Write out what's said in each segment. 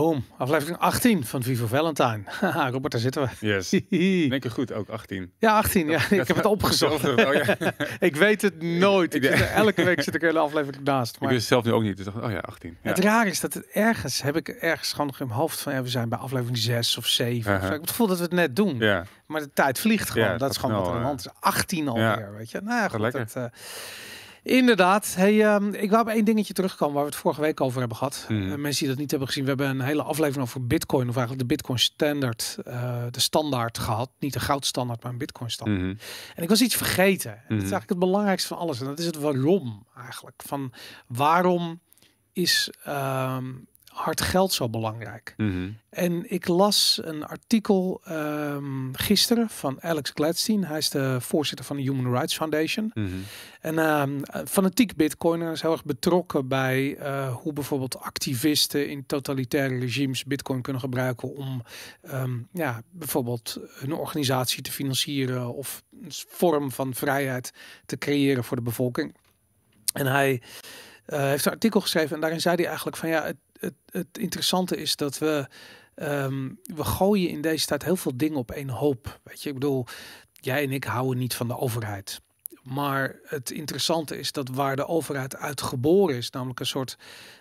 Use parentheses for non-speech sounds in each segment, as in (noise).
Welkom, aflevering 18 van Vivo Valentine. (laughs) Haha, Robert, daar zitten we. Yes. (laughs) Denk je goed, ook 18. Ja, 18. Ja, (laughs) ik heb het opgezocht. Oh, ja. ik weet het nooit. Ik Ik- er- elke week zit ik een aflevering naast. Ik Maar wist het zelf nu ook niet. Dus dacht, oh ja, 18. Ja. het raar is dat het ergens, heb ik ergens gewoon nog in mijn hoofd van, ja, we zijn bij aflevering 6 of 7. of zo. Uh-huh. Ik heb het gevoel dat we het net doen. ja. Maar de tijd vliegt gewoon. Dat is gewoon wat er aan de hand is. 18 alweer, weet je. Nou ja, goed. Dat, eh, inderdaad. Hey, ehm, ik wou op één dingetje terugkomen waar we het vorige week over hebben gehad. Mhm. Eh, mensen die dat niet hebben gezien, we hebben een hele aflevering over Bitcoin, of eigenlijk de Bitcoin Standard, eh, de standaard gehad. Niet de goudstandaard, maar een Bitcoin standaard. Mhm. En ik was iets vergeten. En Dat is Mhm. eigenlijk het belangrijkste van alles. En dat is het waarom eigenlijk. Van waarom is ehm, hard geld zo belangrijk? Mhm. En ik las een artikel ehm, gisteren van Alex Gladstein. Hij is de voorzitter van de Human Rights Foundation. Mhm. En ehm, fanatiek bitcoiner is heel erg betrokken bij eh, hoe bijvoorbeeld activisten in totalitaire regimes bitcoin kunnen gebruiken om ehm, ja, bijvoorbeeld hun organisatie te financieren of een vorm van vrijheid te creëren voor de bevolking. En hij eh, heeft een artikel geschreven en daarin zei hij eigenlijk van ja, het, het, het interessante is dat we ehm, we gooien in deze tijd heel veel dingen op één hoop. Weet je, ik bedoel, jij en ik houden niet van de overheid. Maar het interessante is dat waar de overheid uit geboren is, namelijk een soort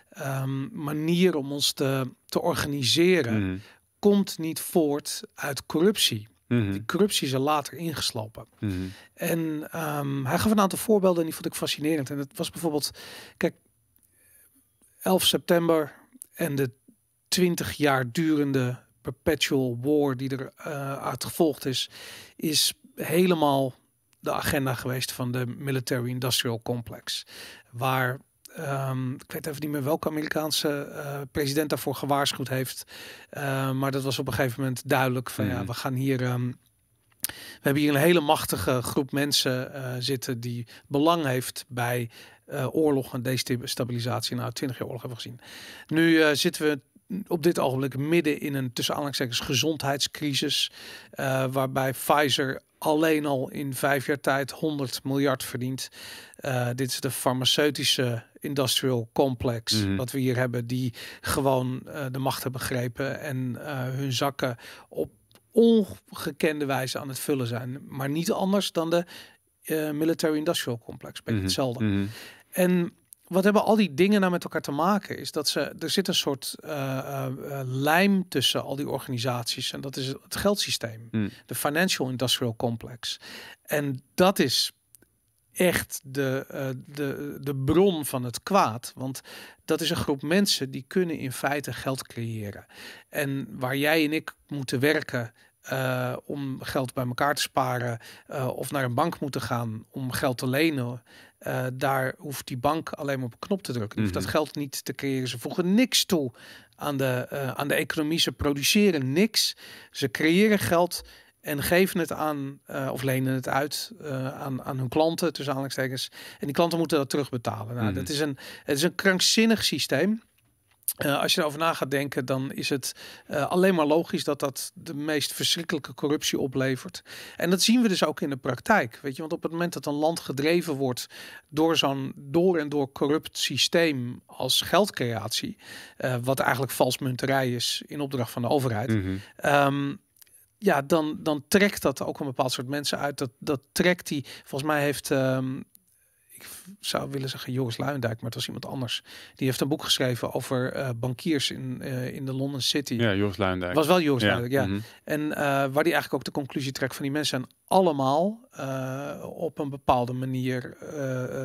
ehm, manier om ons te, te organiseren, Mhm. komt niet voort uit corruptie. Mhm. Die corruptie is er later ingeslopen. Mhm. En ehm, hij gaf een aantal voorbeelden en die vond ik fascinerend. En het was bijvoorbeeld, kijk, 11 september en de 20 jaar durende perpetual war die er eh uit gevolgd is, is helemaal de agenda geweest van de military industrial complex. Waar ehm, ik weet even niet meer welke Amerikaanse eh, president daarvoor gewaarschuwd heeft. Eh, maar dat was op een gegeven moment duidelijk van ja, Mhm. we gaan hier. ehm, we hebben hier een hele machtige groep mensen eh, zitten die belang heeft bij eh, oorlog en destabilisatie. Nou, 20 jaar oorlog hebben we gezien. Nu eh, zitten we op dit ogenblik midden in een tussen aanhalingstekens gezondheidscrisis, waarbij Pfizer alleen al in vijf jaar tijd 100 miljard verdient. Dit is de farmaceutische industrial complex Mhm. wat we hier hebben, die gewoon de macht hebben begrepen en hun zakken op ongekende wijze aan het vullen zijn. Maar niet anders dan de eh, military industrial complex. Beetje Mhm. hetzelfde. Mhm. En wat hebben al die dingen nou met elkaar te maken? Is dat ze er zit een soort eh, eh, lijm tussen al die organisaties en dat is het geldsysteem, Mhm. de financial industrial complex. En dat is echt de, eh, de, de bron van het kwaad. Want dat is een groep mensen die kunnen in feite geld creëren. En waar jij en ik moeten werken eh, om geld bij elkaar te sparen eh, of naar een bank moeten gaan om geld te lenen. daar hoeft die bank alleen maar op een knop te drukken. Die hoeft Mhm. dat geld niet te creëren. Ze voegen niks toe aan de, aan de economie. Ze produceren niks. Ze creëren geld en geven het aan eh, of lenen het uit eh, aan, aan hun klanten, tussen aanhalingstekens. En die klanten moeten dat terugbetalen. Nou, Mhm. dat is een, het is een krankzinnig systeem. Eh, als je erover na gaat denken, dan is het alleen maar logisch dat dat de meest verschrikkelijke corruptie oplevert. En dat zien we dus ook in de praktijk. Weet je, want op het moment dat een land gedreven wordt door zo'n door en door corrupt systeem als geldcreatie, wat eigenlijk valsmunterij is in opdracht van de overheid. Ehm, ja, dan, dan trekt dat ook een bepaald soort mensen uit. Dat, dat trekt die. Volgens mij heeft. ehm, ik zou willen zeggen Joris Luijendijk, maar het was iemand anders. Die heeft een boek geschreven over eh, bankiers in, eh, in de London City. Ja, Joris Luijendijk. Was wel Joris Luijendijk, ja. Mhm. En eh, waar die eigenlijk ook de conclusie trekt van die mensen zijn allemaal op een bepaalde manier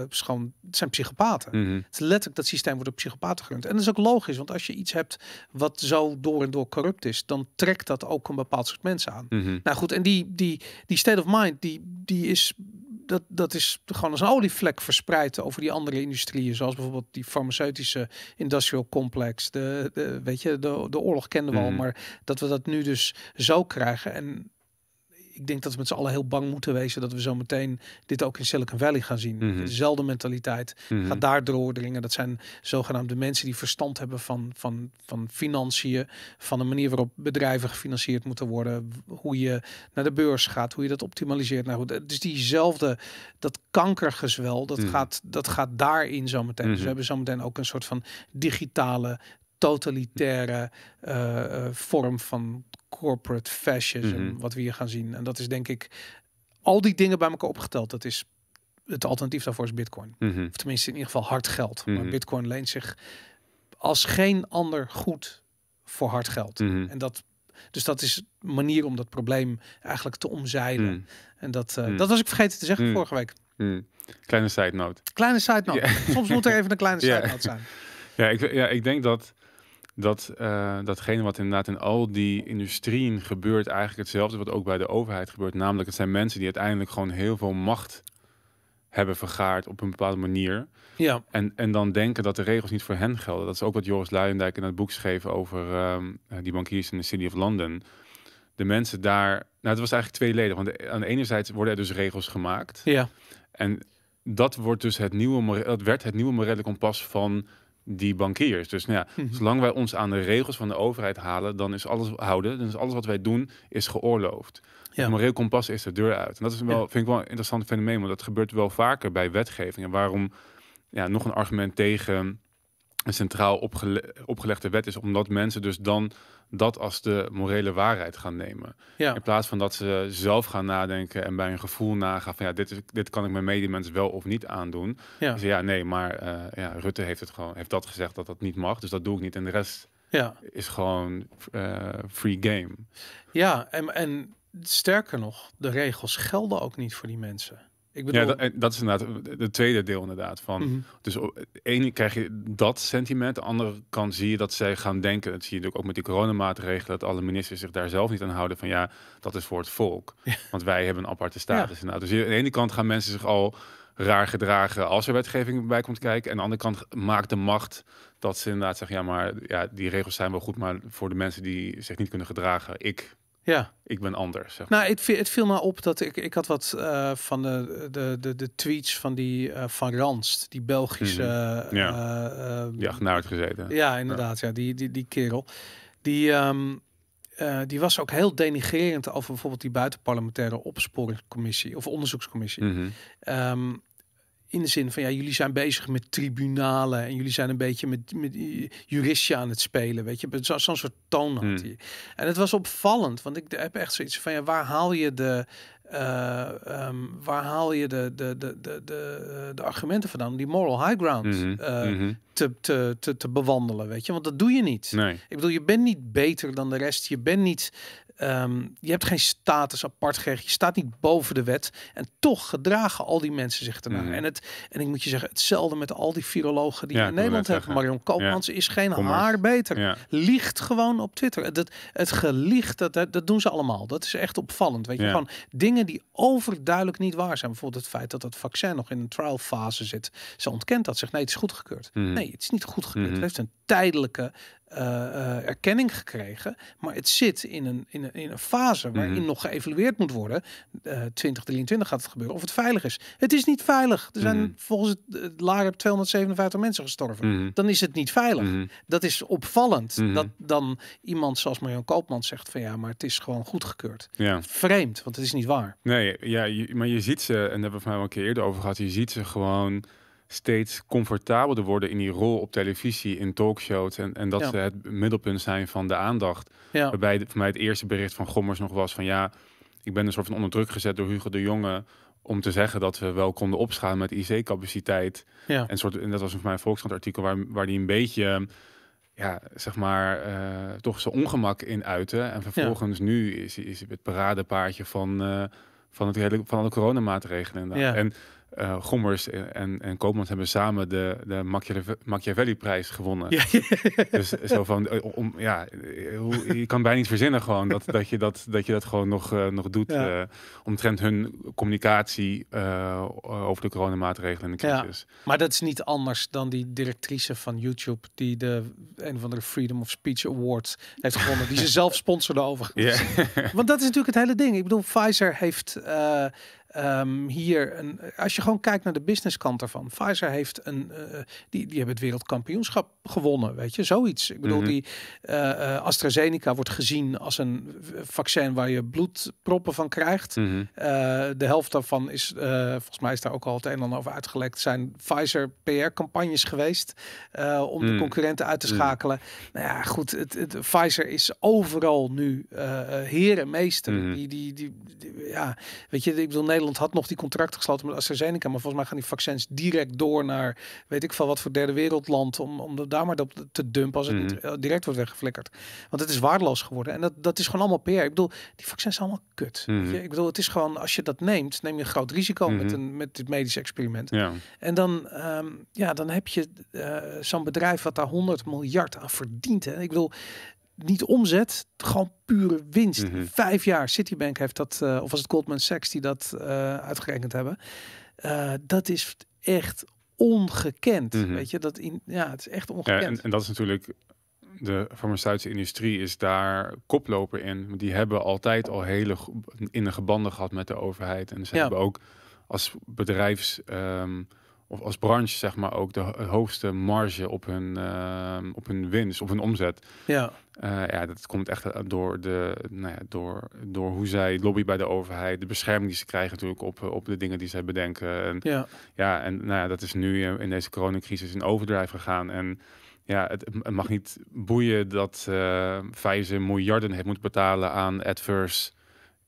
gewoon, het zijn psychopaten. Mhm. Het is letterlijk dat systeem wordt op psychopaten gerund. En dat is ook logisch, want als je iets hebt wat zo door en door corrupt is, dan trekt dat ook een bepaald soort mensen aan. Mhm. Nou goed, en die, die, die state of mind, die, die is, dat, dat is gewoon als een olievlek verspreid over die andere industrieën, zoals bijvoorbeeld die farmaceutische industrial complex. De, de, weet je, de, de oorlog kenden we al, Mhm. maar dat we dat nu dus zo krijgen. En ik denk dat we met z'n allen heel bang moeten wezen dat we zo meteen dit ook in Silicon Valley gaan zien. Mhm. Dezelfde mentaliteit Mhm. gaat daar doordringen. Dat zijn zogenaamde mensen die verstand hebben van, van, van financiën, van de manier waarop bedrijven gefinancierd moeten worden, hoe je naar de beurs gaat, hoe je dat optimaliseert. Nou goed, het is diezelfde, dat kankergezwel, dat, Mhm. gaat, dat gaat daarin zometeen. Dus Mhm. we hebben zometeen ook een soort van digitale totalitaire eh, eh, vorm van corporate fascism, Mhm. wat we hier gaan zien. En dat is denk ik al die dingen bij elkaar opgeteld. Dat is het alternatief daarvoor is Bitcoin. Mhm. Of tenminste in ieder geval hard geld. Maar Mhm. Bitcoin leent zich als geen ander goed voor hard geld. En dat, dus dat is een manier om dat probleem eigenlijk te omzeilen. En dat, eh, Mm. dat was ik vergeten te zeggen Mm. vorige week. Kleine side note. Kleine side note. Soms moet er even een kleine (laughs) side note zijn. Ja, ik, ja, ik denk dat, dat eh, datgene wat inderdaad in al die industrieën gebeurt, eigenlijk hetzelfde wat ook bij de overheid gebeurt. Namelijk, het zijn mensen die uiteindelijk gewoon heel veel macht hebben vergaard op een bepaalde manier. Ja, En, en dan denken dat de regels niet voor hen gelden. Dat is ook wat Joris Luijendijk in het boek schreef over ehm, eh, die bankiers in de City of London. De mensen daar, nou het was eigenlijk tweeledig. Want de- aan de ene zijde worden er dus regels gemaakt. ja, En dat wordt dus het nieuwe, dat werd het nieuwe morele kompas van die bankiers. Dus nou ja, (laughs) Mhm. zolang wij ons aan de regels van de overheid halen, dan is alles houden. Dan is alles wat wij doen is geoorloofd. Ja. Moreel kompas is de deur uit. En dat is wel, Ja. vind ik wel een interessant fenomeen, want dat gebeurt wel vaker bij wetgeving. En waarom ja, nog een argument tegen een centraal opgele- opgelegde wet is, omdat mensen dus dan dat als de morele waarheid gaan nemen. ja. In plaats van dat ze zelf gaan nadenken en bij hun gevoel nagaan van ja, dit, is, dit kan ik mijn medemens wel of niet aandoen. Ja. Dus ja, nee, maar eh, ja, Rutte heeft het gewoon, heeft dat gezegd dat dat niet mag, dus dat doe ik niet. En de rest ja. is gewoon eh, free game. ja en, en sterker nog, de regels gelden ook niet voor die mensen. Ik bedoel, Ja, dat, dat is inderdaad het tweede deel inderdaad van. Mhm. Dus op de ene krijg je dat sentiment, de andere kant zie je dat zij gaan denken, dat zie je natuurlijk ook met die coronamaatregelen, dat alle ministers zich daar zelf niet aan houden van ja, dat is voor het volk. Want wij hebben een aparte status. inderdaad. Dus aan de ene kant gaan mensen zich al raar gedragen als er wetgeving bij komt kijken. En aan de andere kant maakt de macht dat ze inderdaad zeggen, ja, maar ja, die regels zijn wel goed, maar voor de mensen die zich niet kunnen gedragen, ik, ja. ik ben anders. Zeg maar. Nou, het, viel- het viel me op dat ik, ik had wat eh, van de, de, de, de tweets van die eh, van Ranst, die Belgische. Mhm. Ja. achteruit gezeten. Ja, inderdaad. Ja, die, die, die kerel. Die, ehm, eh, die was ook heel denigrerend over bijvoorbeeld die buitenparlementaire opsporingscommissie of onderzoekscommissie. Mhm. Ehm, in de zin van ja, jullie zijn bezig met tribunalen en jullie zijn een beetje met, met juristje aan het spelen, weet je, Zo- zo'n soort toon had Hmm. En het was opvallend, want ik heb echt zoiets van ja, waar haal je de, eh, ehm, waar haal je de, de, de, de, de, de argumenten vandaan om die moral high ground Mhm. eh, Mhm. te, te, te, te bewandelen, weet je, want dat doe je niet. Nee. Ik bedoel, je bent niet beter dan de rest. Je bent niet. Ehm, je hebt geen status apart gekregen. Je staat niet boven de wet. En toch gedragen al die mensen zich ernaar. Mhm. En, het, en ik moet je zeggen, hetzelfde met al die virologen die Ja, in Nederland hebben. Marion Koopmans is geen Kom maar. haar beter. Ja. Liegt gewoon op Twitter. Dat, het gelicht, dat, dat, dat doen ze allemaal. Dat is echt opvallend. Weet je, Ja. gewoon dingen die overduidelijk niet waar zijn. Bijvoorbeeld het feit dat het vaccin nog in een trial fase zit. Ze ontkent dat. Zegt nee, het is goedgekeurd. Mhm. Nee, het is niet goedgekeurd. Mhm. Het heeft een tijdelijke eh, eh, erkenning gekregen. Maar het zit in een, in een, in een fase waarin Mhm. nog geëvalueerd moet worden. Eh 2023 gaat het gebeuren. Of het veilig is. Het is niet veilig. Er zijn Mhm. volgens het, het LAREP 257 mensen gestorven. Mhm. Dan is het niet veilig. Dat is opvallend. Dat dan iemand zoals Marion Koopman zegt van ja, maar het is gewoon goedgekeurd. Ja. Vreemd, want het is niet waar. Nee, ja, je- maar je ziet ze, en daar hebben we het mij wel een keer eerder over gehad, je ziet ze gewoon steeds comfortabeler worden in die rol op televisie, in talkshows. En, en dat Ja. ze het middelpunt zijn van de aandacht. Ja, Waarbij de- voor mij het eerste bericht van Gommers nog was van ja, ik ben een soort van onder druk gezet door Hugo de Jonge om te zeggen dat we wel konden opschalen met IC-capaciteit. ja. En, soort, en dat was voor mij een Volkskrant artikel waar, waar die een beetje, ja, zeg maar, eh, toch zijn ongemak in uiten. En vervolgens nu is, is het paradepaardje van, eh, van, het hele, van alle coronamaatregelen. Ja. En eh, Gommers en, en, Koopmans hebben samen de, de Machiave- Machiavelli-prijs gewonnen. Ja, (laughs) Dus zo van, eh, om, ja, eh, je kan bijna niet verzinnen gewoon dat, dat, je, dat, dat je dat gewoon nog, nog doet. Ja. omtrent hun communicatie over de coronamaatregelen en de crisis. Maar dat is niet anders dan die directrice van YouTube die de een of andere Freedom of Speech Award heeft gewonnen, die ze (laughs) zelf sponsorde overigens. Ja. Want dat is natuurlijk het hele ding. Ik bedoel, Pfizer heeft, eh, ehm, hier, een, als je gewoon kijkt naar de businesskant ervan. Pfizer heeft een, uh, die, die hebben het wereldkampioenschap gewonnen, weet je, zoiets. Ik bedoel, mm -hmm. die uh, AstraZeneca wordt gezien als een vaccin waar je bloedproppen van krijgt. Mm -hmm. de helft daarvan is, volgens mij is daar ook al het een en ander over uitgelekt, zijn Pfizer PR-campagnes geweest om mm. de concurrenten uit te schakelen. Nou ja, goed, het, het, Pfizer is overal nu heer en meester. Mhm. Die, die, die, die, ja, weet je, ik bedoel, Nederland had nog die contract gesloten met AstraZeneca, maar volgens mij gaan die vaccins direct door naar, weet ik veel wat voor derde wereldland, om, om daar maar op te dumpen als het Mhm. niet eh, direct wordt weggeflikkerd. Want het is waardeloos geworden. En dat, dat is gewoon allemaal PR. Ik bedoel, die vaccins zijn allemaal kut. Mhm. Je? Ik bedoel, het is gewoon, als je dat neemt, neem je een groot risico met, Mhm. een, met dit medisch experiment. Ja. En dan, ehm, ja, dan heb je eh, zo'n bedrijf wat daar 100 miljard aan verdient. Hè. Ik wil niet omzet, gewoon pure winst. Mhm. Vijf jaar. Citibank heeft dat, eh, of was het Goldman Sachs die dat eh, uitgerekend hebben. Eh, dat is echt ongekend. Mhm. Weet je, dat in, ja, het is echt Ja, ongekend. en, en dat is natuurlijk, de farmaceutische industrie is daar koploper in. Die hebben altijd al hele go- innige banden gehad met de overheid. En ze Ja. hebben ook als bedrijfs, ehm, of als branche, zeg maar, ook de ho- hoogste marge op hun, ehm, op hun winst, op hun omzet. ja, Eh, ja, dat komt echt eh, door, de, nou ja, door, door hoe zij lobbyen bij de overheid, de bescherming die ze krijgen natuurlijk op, eh, op de dingen die zij bedenken. En ja. ja, en nou ja, dat is nu in deze coronacrisis in overdrive gegaan. En ja, het, het mag niet boeien dat eh Pfizer miljarden heeft moeten betalen aan adverse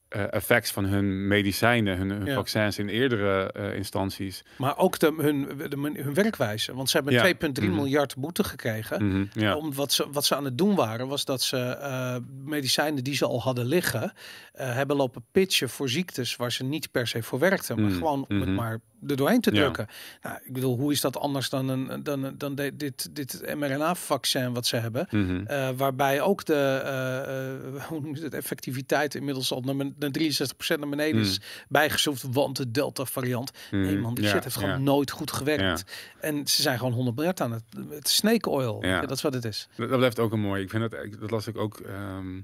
effects van hun medicijnen, hun, hun Ja. vaccins in eerdere eh, instanties. Maar ook de, hun, de, hun werkwijze. Want ze hebben Ja. 2,3 Mhm. miljard boete gekregen. Mhm, ja. Om wat, ze, wat ze aan het doen waren, was dat ze eh, medicijnen die ze al hadden liggen, eh, hebben lopen pitchen voor ziektes waar ze niet per se voor werkten. Maar Mhm, gewoon om het maar er doorheen te drukken. Nou, ik bedoel, hoe is dat anders dan, een, dan, dan de- dit, dit mRNA-vaccin wat ze hebben? Eh, waarbij ook de eh, eh, hoe noem je het, effectiviteit inmiddels al naar, naar 63% naar beneden is bijgeschroefd, want de Delta-variant. Nee Mhm. man, die shit heeft gewoon nooit goed gewerkt. En ze zijn gewoon 100 miljard aan het, het snake oil. Dat is wat het is. Dat, dat blijft ook een mooi. Ik vind dat, dat las ik ook ehm,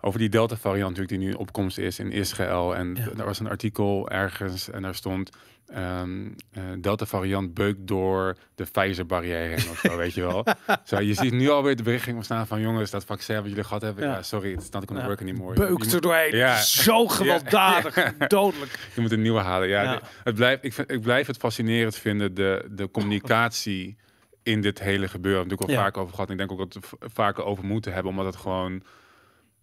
over die Delta variant natuurlijk die nu opkomst is in Israël. En Ja. daar was een artikel ergens en daar stond ehm, eh, Delta variant beukt door de Pfizer barrière heen of zo, weet je wel. (laughs) Zo, je ziet nu alweer de berichting ontstaan van jongens, dat vaccin wat jullie gehad hebben, Ja. ja, sorry, it's not gonna Ja. work anymore. Beukt er doorheen. Ja. Zo gewelddadig, (laughs) dodelijk. je moet een nieuwe halen. Ja, het blijft, ik, vind, ik blijf het fascinerend vinden, de, de communicatie in dit hele gebeuren. Natuurlijk al Ja. vaak over gehad. En ik denk ook dat we vaker over moeten hebben, omdat het gewoon.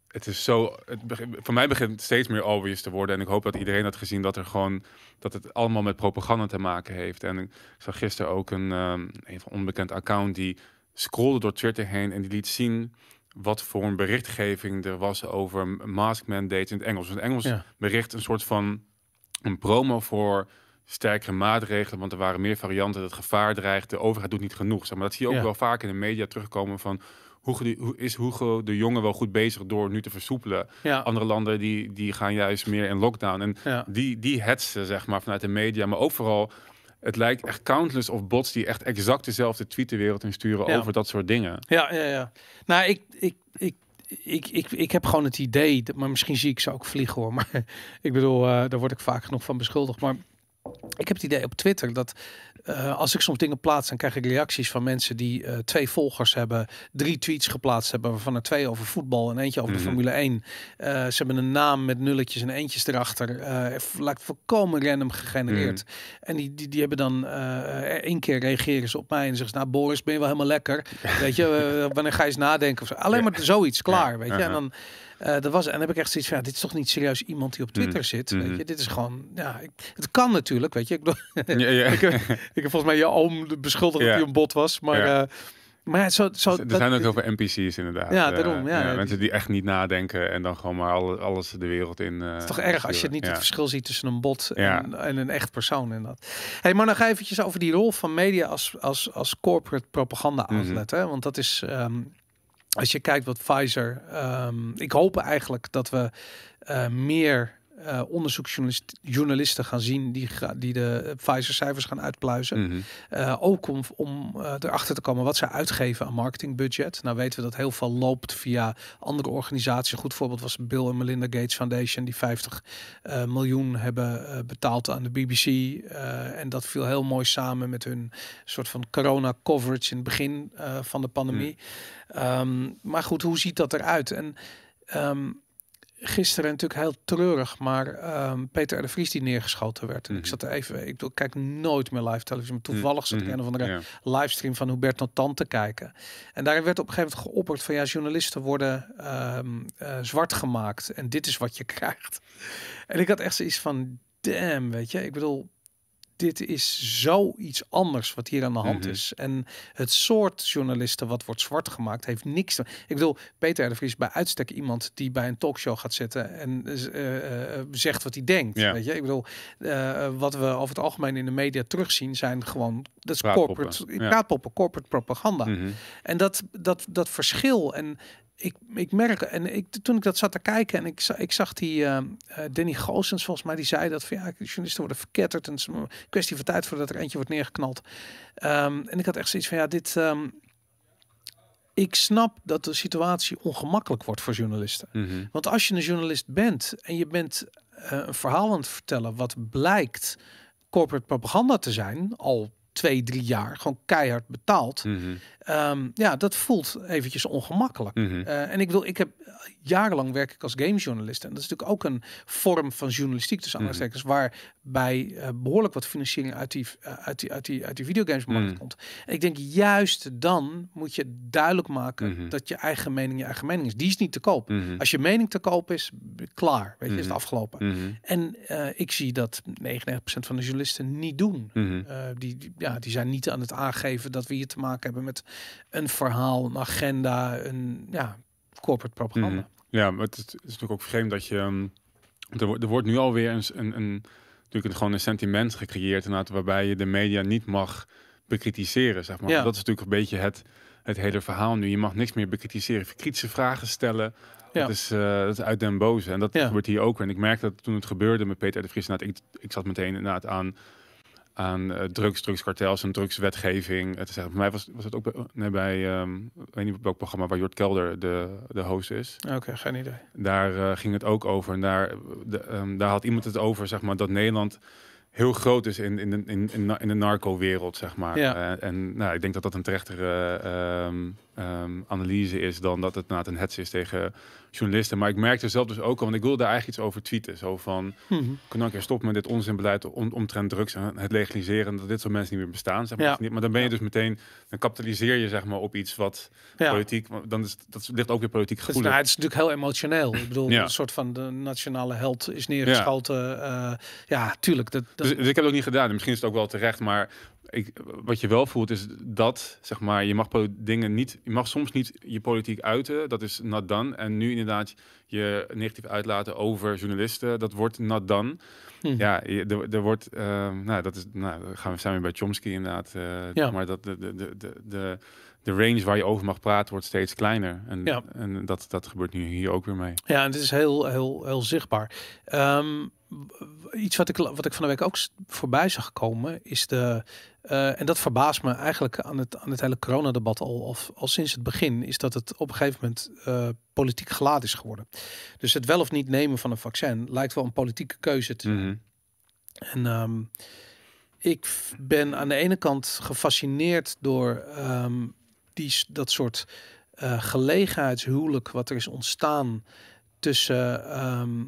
Het is zo. Het begint, voor mij begint het steeds meer obvious te worden. En ik hoop dat iedereen had gezien dat er gewoon. dat het allemaal met propaganda te maken heeft. En ik zag gisteren ook een, ehm een van onbekend account die scrollde door Twitter heen en die liet zien wat voor een berichtgeving er was over mask mandates in het Engels. Het Engels Ja. bericht een soort van een promo voor sterkere maatregelen, want er waren meer varianten, het gevaar dreigt, de overheid doet niet genoeg. Zeg maar dat zie je ook Ja. wel vaak in de media terugkomen van hoe, is Hugo de Jonge wel goed bezig door nu te versoepelen. Ja, Andere landen die, die gaan juist meer in lockdown. En ja. die, die hetsen, zeg maar, vanuit de media, maar ook vooral, het lijkt echt countless of bots die echt exact dezelfde tweet de wereld in sturen Ja. over dat soort dingen. Ja, ja, ja. Nou, ik, ik, ik, ik, ik, ik heb gewoon het idee, dat- maar misschien zie ik ze ook vliegen hoor. (laughs) Maar ik bedoel, eh, daar word ik vaak genoeg van beschuldigd. Maar ik heb het idee op Twitter dat eh, als ik soms dingen plaats, dan krijg ik reacties van mensen die eh, twee volgers hebben, drie tweets geplaatst hebben, waarvan er twee over voetbal en eentje over Mhm. de Formule 1. Eh, ze hebben een naam met nulletjes en eentjes erachter. lijkt volkomen random gegenereerd. En die, die, die hebben dan één keer reageren ze op mij en zeggen ze, nou Boris, ben je wel helemaal lekker. (laughs) Weet je, wanneer ga je eens nadenken? Of zo. Alleen maar zoiets, klaar, weet je. En aha. dan, eh dat was, en dan heb ik echt zoiets van, ja, dit is toch niet serieus iemand die op Twitter Mhm. zit, Mhm. weet je. Dit is gewoon, ja, ik, het kan natuurlijk, weet je. Ik, bedoel, (laughs) Ja, ja. ik, heb, ik heb volgens mij je oom beschuldigd dat hij een bot was, maar... Eh, maar ja, zo, zo, er dat- zijn ook heel veel NPC's inderdaad. Ja, Eh, daarom, ja. mensen die echt niet nadenken en dan gewoon maar alle, alles de wereld in. eh, Het is toch erg als je niet het verschil ziet tussen een bot en, en een echt persoon en dat. Hey, maar nog eventjes over die rol van media als, als, als corporate propaganda Mhm. outlet. hè? Want dat is, ehm, als je kijkt wat Pfizer, ehm, ik hoop eigenlijk dat we eh, meer uh, onderzoeksjournalisten gaan zien die, die de Pfizer-cijfers gaan uitpluizen. Mhm. Uh, ook om, om uh, erachter te komen wat ze uitgeven aan marketingbudget. Nou weten we dat heel veel loopt via andere organisaties. Een goed voorbeeld was Bill en Melinda Gates Foundation, die 50 miljoen hebben betaald aan de BBC. en dat viel heel mooi samen met hun soort van corona coverage in het begin van de pandemie. Mhm. Um, maar goed, hoe ziet dat eruit? En um, gisteren natuurlijk heel treurig, maar um, Peter R. de Vries die neergeschoten werd. En Mhm. ik zat er even, ik ik kijk nooit meer live televisie, maar toevallig zat ik Mhm. een of andere Ja. livestream van Hubert Notan te kijken. En daarin werd op een gegeven moment geopperd van ja, journalisten worden ehm, eh, zwart gemaakt en dit is wat je (laughs) krijgt. En ik had echt zoiets van damn, weet je, ik bedoel, dit is zoiets anders wat hier aan de hand Mhm. is. En het soort journalisten wat wordt zwart gemaakt heeft niks te... Ik bedoel, Peter R. de Vries bij uitstek iemand die bij een talkshow gaat zitten en eh, eh, zegt wat hij denkt. Ja. Weet je, ik bedoel, eh, wat we over het algemeen in de media terugzien zijn gewoon dat is Praatpoppen, corporate, ja. praatpoppen, corporate propaganda. Mhm. En dat, dat, dat verschil en ik, ik merk en ik, toen ik dat zat te kijken en ik, ik zag die eh, eh, Danny Goossens volgens mij die zei dat van ja journalisten worden verketterd en het is een kwestie van tijd voordat er eentje wordt neergeknald. Ehm, en ik had echt zoiets van ja dit ehm, ik snap dat de situatie ongemakkelijk wordt voor journalisten. Mhm. Want als je een journalist bent en je bent eh, een verhaal aan het vertellen wat blijkt corporate propaganda te zijn, al twee, drie jaar, gewoon keihard betaald. Mhm. Ehm, ja, dat voelt eventjes ongemakkelijk. Mhm. Eh, en ik wil, ik heb jarenlang werk ik als gamejournalist. En dat is natuurlijk ook een vorm van journalistiek tussen Mhm. aanstekens, waarbij eh, behoorlijk wat financiering uit die, eh, uit die, uit die, uit die videogamesmarkt Mhm. komt. En ik denk juist dan moet je duidelijk maken dat je eigen mening je eigen mening is. Die is niet te koop. Als je mening te koop is, klaar. Weet je, is het afgelopen. En eh, ik zie dat 99% van de journalisten niet doen. Eh, die, die- ja, die zijn niet aan het aangeven dat we hier te maken hebben met een verhaal, een agenda, een ja, corporate propaganda. Mhm. Ja, maar het is, natuurlijk ook vreemd dat je... ehm, er, wordt- er wordt nu alweer een, een, een, natuurlijk een, gewoon een sentiment gecreëerd... Inderdaad, waarbij je de media niet mag bekritiseren, zeg maar. Ja. Dat is natuurlijk een beetje het, het hele verhaal nu. Je mag niks meer bekritiseren. Kritische vragen stellen, Ja. dat, is, dat is uit den boze. En dat Ja. gebeurt hier ook. En ik merk dat toen het gebeurde met Peter de Vries... ik, ik zat meteen inderdaad aan aan eh, drugs, drugskartels en drugswetgeving. Het is voor mij was, was het ook bij, nee, bij ehm, ik weet niet welk programma waar Jort Kelder de, de host is. Oké, geen idee. Daar eh, ging het ook over. En daar, de, ehm, daar had iemand het over, zeg maar, dat Nederland heel groot is in, in, de, in, in, de narco-wereld, zeg maar. Ja. Eh, en nou, ik denk dat dat een terechtere ehm, analyse is dan dat het na een hets is tegen journalisten. Maar ik merkte zelf dus ook al, want ik wilde daar eigenlijk iets over tweeten. Zo van, Mhm. kan ik stoppen met dit onzinbeleid om, omtrent drugs en het legaliseren dat dit soort mensen niet meer bestaan. Zeg maar. Ja. Niet- Maar dan ben je dus meteen, dan kapitaliseer je zeg maar op iets wat Ja. politiek, dan is dat ligt ook weer politiek Het is, gevoelig. nou, het is natuurlijk heel emotioneel. Ik bedoel, Ja. een soort van de nationale held is neergeschoten. Ja, ja tuurlijk. Dat, dat, Dus, dus ik heb het ook niet gedaan. En misschien is het ook wel terecht, maar ik, wat je wel voelt is dat, zeg maar, je mag dingen niet, je mag soms niet je politiek uiten. Dat is not done. En nu inderdaad je negatief uitlaten over journalisten, dat wordt not done. Hm. Ja, er, er wordt, ehm, nou, dat is, nou, dan gaan we we bij Chomsky inderdaad. eh, Ja. Maar dat de, de, de, de, de, range waar je over mag praten wordt steeds kleiner. En, Ja. en dat, dat gebeurt nu hier ook weer mee. Ja, en het is heel, heel, heel zichtbaar. Ehm, iets wat ik, wat ik van de week ook voorbij zag komen, is de. eh, en dat verbaast me eigenlijk aan het, aan het hele coronadebat al, al, al sinds het begin, is dat het op een gegeven moment eh, politiek geladen is geworden. Dus het wel of niet nemen van een vaccin lijkt wel een politieke keuze te zijn. Mhm. En ehm, ik ben aan de ene kant gefascineerd door ehm, die, dat soort eh, gelegenheidshuwelijk wat er is ontstaan tussen, ehm, eh,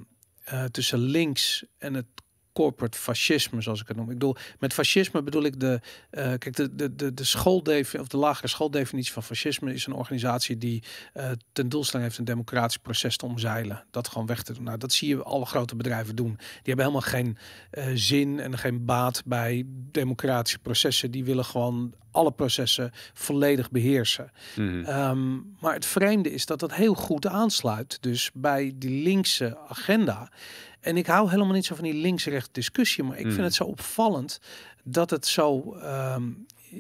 tussen links en het corporate fascisme, zoals ik het noem. Ik bedoel, met fascisme bedoel ik de, eh, kijk, de, de, de, de schooldefinitie of de lagere schooldefinitie van fascisme is een organisatie die eh, ten doelstelling heeft een democratisch proces te omzeilen. Dat gewoon weg te doen. Nou, dat zie je alle grote bedrijven doen. Die hebben helemaal geen eh, zin en geen baat bij democratische processen. Die willen gewoon alle processen volledig beheersen. Mhm. Ehm, maar het vreemde is dat dat heel goed aansluit dus bij die linkse agenda. En ik hou helemaal niet zo van die links-rechts discussie, maar ik Mm. vind het zo opvallend dat het zo, ehm,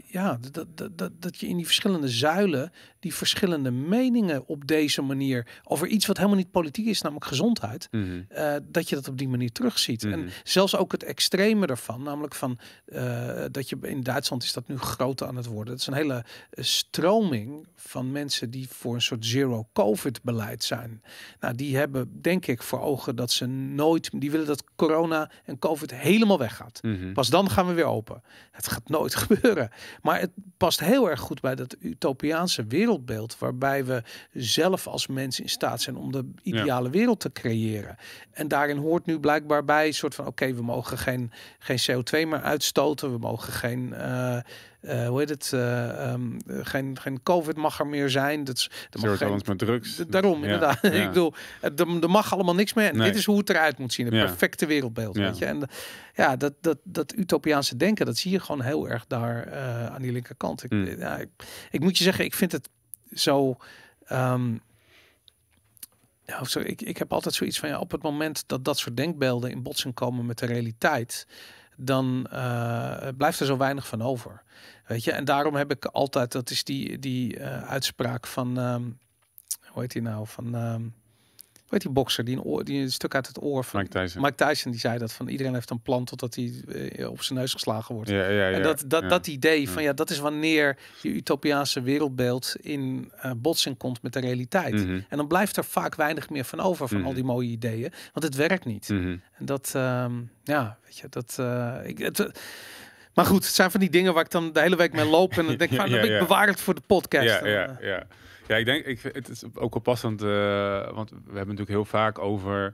ja, dat, dat, dat, dat je in die verschillende zuilen die verschillende meningen op deze manier over iets wat helemaal niet politiek is, namelijk gezondheid, Mhm. eh, dat je dat op die manier terugziet. Mhm. En zelfs ook het extreme ervan, namelijk van eh, dat je in Duitsland is dat nu groter aan het worden. Het is een hele eh, stroming van mensen die voor een soort zero COVID beleid zijn. Nou, die hebben denk ik voor ogen dat ze nooit, die willen dat corona en COVID helemaal weggaat. Mhm. Pas dan gaan we weer open. Het gaat nooit (laughs) gebeuren. Maar het past heel erg goed bij dat utopiaanse wereldbeeld. Waarbij we zelf als mensen in staat zijn om de ideale wereld te creëren. En daarin hoort nu blijkbaar bij een soort van: oké, we mogen geen, geen CO2 meer uitstoten. We mogen geen. eh, eh, hoe heet het? eh, ehm, geen, geen COVID mag er meer zijn. Dat is, er mag geen, met drugs. Daarom, Ja, inderdaad. (laughs) ja. ik bedoel, er, er mag allemaal niks meer. En Nee. dit is hoe het eruit moet zien. Ja. perfecte wereldbeeld, Ja. weet je. En ja, dat, dat, dat utopiaanse denken, dat zie je gewoon heel erg daar aan die linkerkant. Ik, Mm. ja, ik, ik moet je zeggen, ik vind het zo... ehm, nou, zo ik, ik heb altijd zoiets van, ja, op het moment dat dat soort denkbeelden in botsing komen met de realiteit, dan eh, blijft er zo weinig van over. Weet je, en daarom heb ik altijd, dat is die, die eh, uitspraak van, ehm, hoe heet die nou, van, ehm, heet die bokser, die een, oor, die een stuk uit het oor van Mike Tyson. Mike Tyson, die zei dat van iedereen heeft een plan totdat hij eh, op zijn neus geslagen wordt. Ja, ja, ja. En dat, dat, dat idee van Ja. dat is wanneer je utopiaanse wereldbeeld in eh, botsing komt met de realiteit. Mhm. En dan blijft er vaak weinig meer van over van Mhm. al die mooie ideeën, want het werkt niet. Mhm. En dat, ehm, ja, weet je, dat. eh, ik, het, maar goed, het zijn van die dingen waar ik dan de hele week mee loop en dan (laughs) denk ik van, Ja, bewaar het voor de podcast. Ja, ja, ja. Ja, ik denk, ik, het is ook wel passend, eh, want we hebben natuurlijk heel vaak over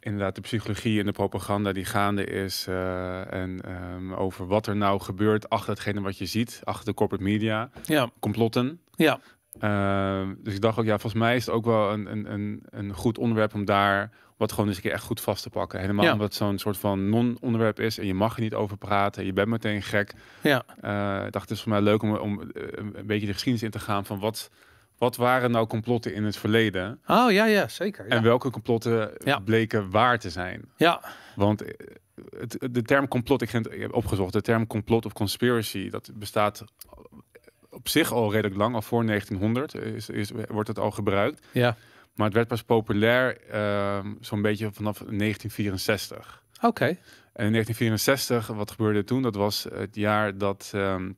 inderdaad de psychologie en de propaganda die gaande is. eh, en ehm, over wat er nou gebeurt achter hetgene wat je ziet, achter de corporate media, ja, complotten. ja, Ehm, dus ik dacht ook, ja, volgens mij is het ook wel een, een, een, een goed onderwerp om daar wat gewoon eens een keer echt goed vast te pakken. Helemaal Ja. omdat het zo'n soort van non-onderwerp is en je mag er niet over praten. Je bent meteen gek. ja, Eh, ik dacht, het is voor mij leuk om, om een beetje de geschiedenis in te gaan van wat, wat waren nou complotten in het verleden Oh ja, ja, zeker. Ja, en welke complotten Ja. bleken waar te zijn. ja. Want eh, het, de term complot, ik heb opgezocht, de term complot of conspiracy, dat bestaat op zich al redelijk lang, al voor 1900 is, is, wordt het al gebruikt. ja. Maar het werd pas populair ehm, zo'n beetje vanaf 1964. Oké. En in 1964, wat gebeurde toen? Dat was het jaar dat ehm,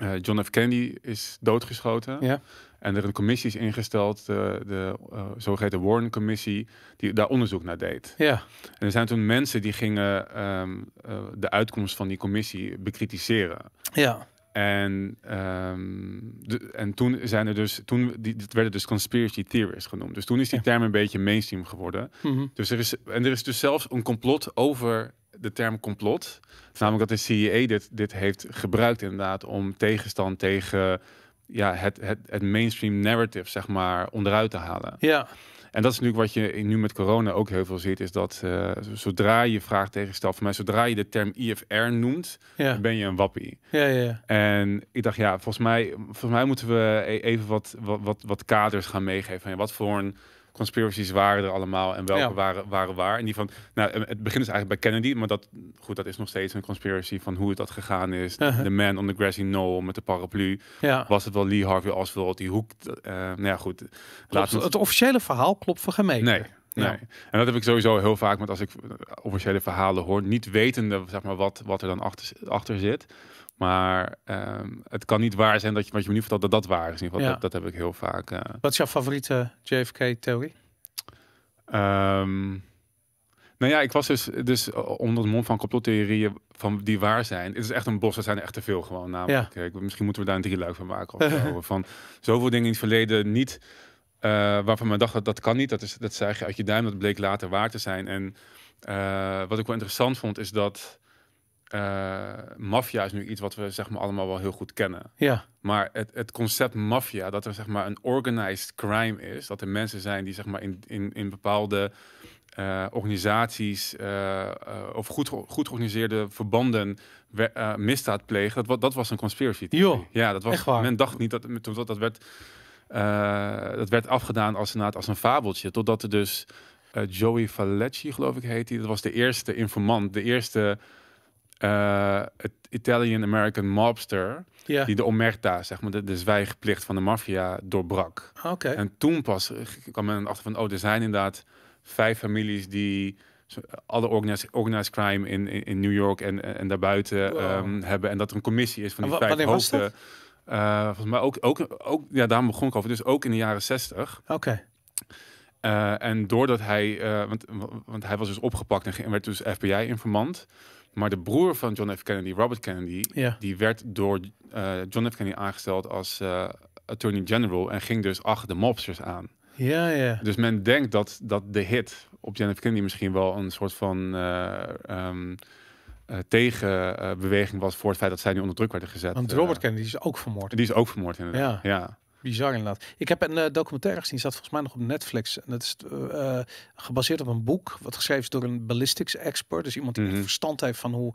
eh, John F. Kennedy is doodgeschoten. Ja. En er een commissie is ingesteld, de, de eh, zogeheten Warren-commissie, die daar onderzoek naar deed. Ja, En er zijn toen mensen die gingen ehm, eh, de uitkomst van die commissie bekritiseren. ja, En, ehm, de, en toen zijn er dus, toen die, het werden dus conspiracy theorists genoemd. Dus toen is die Ja. term een beetje mainstream geworden. mhm. Dus er is, en er is dus zelfs een complot over de term complot. Namelijk dat de CIA dit, dit heeft gebruikt inderdaad om tegenstand tegen ja, het, het, het mainstream narrative, zeg maar, onderuit te halen. ja, En dat is natuurlijk wat je nu met corona ook heel veel ziet, is dat eh, zodra je vraagteken stelt, voor mij, zodra je de term IFR noemt, ja, ben je een wappie. ja, ja, ja. En ik dacht, ja, volgens mij, volgens mij moeten we e- even wat, wat, wat, wat kaders gaan meegeven. Van, wat voor een conspiracies waren er allemaal en welke Ja. waren, waren waar. En die van, nou, het begint dus eigenlijk bij Kennedy, maar dat, goed, dat is nog steeds een conspiracy van hoe het dat gegaan is. Uh-huh. De man on the grassy knoll met de paraplu. ja. Was het wel Lee Harvey Oswald, die hoek? eh nou ja, goed. Klopt, het officiële verhaal klopt voor geen meter. Nee, nee. Ja. En dat heb ik sowieso heel vaak met als ik eh, officiële verhalen hoor, niet wetende zeg maar, wat, wat er dan achter, achter zit. Maar ehm, het kan niet waar zijn dat je wat je me nu vertelt dat dat waar is. In ieder geval, Ja. dat, dat heb ik heel vaak. eh. Wat is jouw favoriete JFK-theorie? Ehm, nou ja, ik was dus, dus onder de mond van complottheorieën van die waar zijn. Het is echt een bos, er zijn er echt te veel gewoon. Namelijk, Kijk, misschien moeten we daar een drieluik van maken. (laughs) Of zo. van zoveel dingen in het verleden niet, eh, waarvan men dacht dat dat kan niet. Dat, is, dat je uit je duim, dat bleek later waar te zijn. En eh, wat ik wel interessant vond, is dat eh maffia is nu iets wat we zeg maar allemaal wel heel goed kennen. Ja, Maar het, het concept maffia, dat er zeg maar een organized crime is, dat er mensen zijn die zeg maar in, in, in bepaalde eh, organisaties eh, of goed, goed georganiseerde verbanden we, misdaad plegen, dat, dat was een conspiracy theory. Ja, dat was. echt waar? Men dacht niet dat toen dat, dat werd. dat werd afgedaan als, als een fabeltje, totdat er dus Joey Falecci, geloof ik, heet hij. Dat was de eerste informant, de eerste eh, het Italian-American mobster, die de omerta, zeg maar, de, de zwijgplicht van de maffia doorbrak. oké. En toen pas kwam men achter van, oh, er zijn inderdaad vijf families die zo- alle organized, organized crime in, in, in New York en, en daarbuiten Wow. ehm, hebben. En dat er een commissie is van die vijf hoofden. Eh, volgens mij ook, ook, ook, ja, daarom begon ik over. Dus ook in de jaren zestig. Oké. Eh, en doordat hij, eh, want, want hij was dus opgepakt en ge- en werd dus FBI-informant. Maar de broer van John F. Kennedy, Robert Kennedy, Ja. die werd door eh, John F. Kennedy aangesteld als eh, Attorney General en ging dus achter de mobsters aan. Ja, ja. Dus men denkt dat, dat de hit op John F. Kennedy misschien wel een soort van eh, ehm, eh, tegenbeweging was voor het feit dat zij nu onder druk werden gezet. Want Robert Kennedy is ook vermoord. die is ook vermoord inderdaad. Ja. Bizar inderdaad. Ik heb een eh, documentaire gezien, staat volgens mij nog op Netflix. En dat is eh, eh, gebaseerd op een boek, wat geschreven is door een ballistics expert. Dus iemand die Mhm. verstand heeft van hoe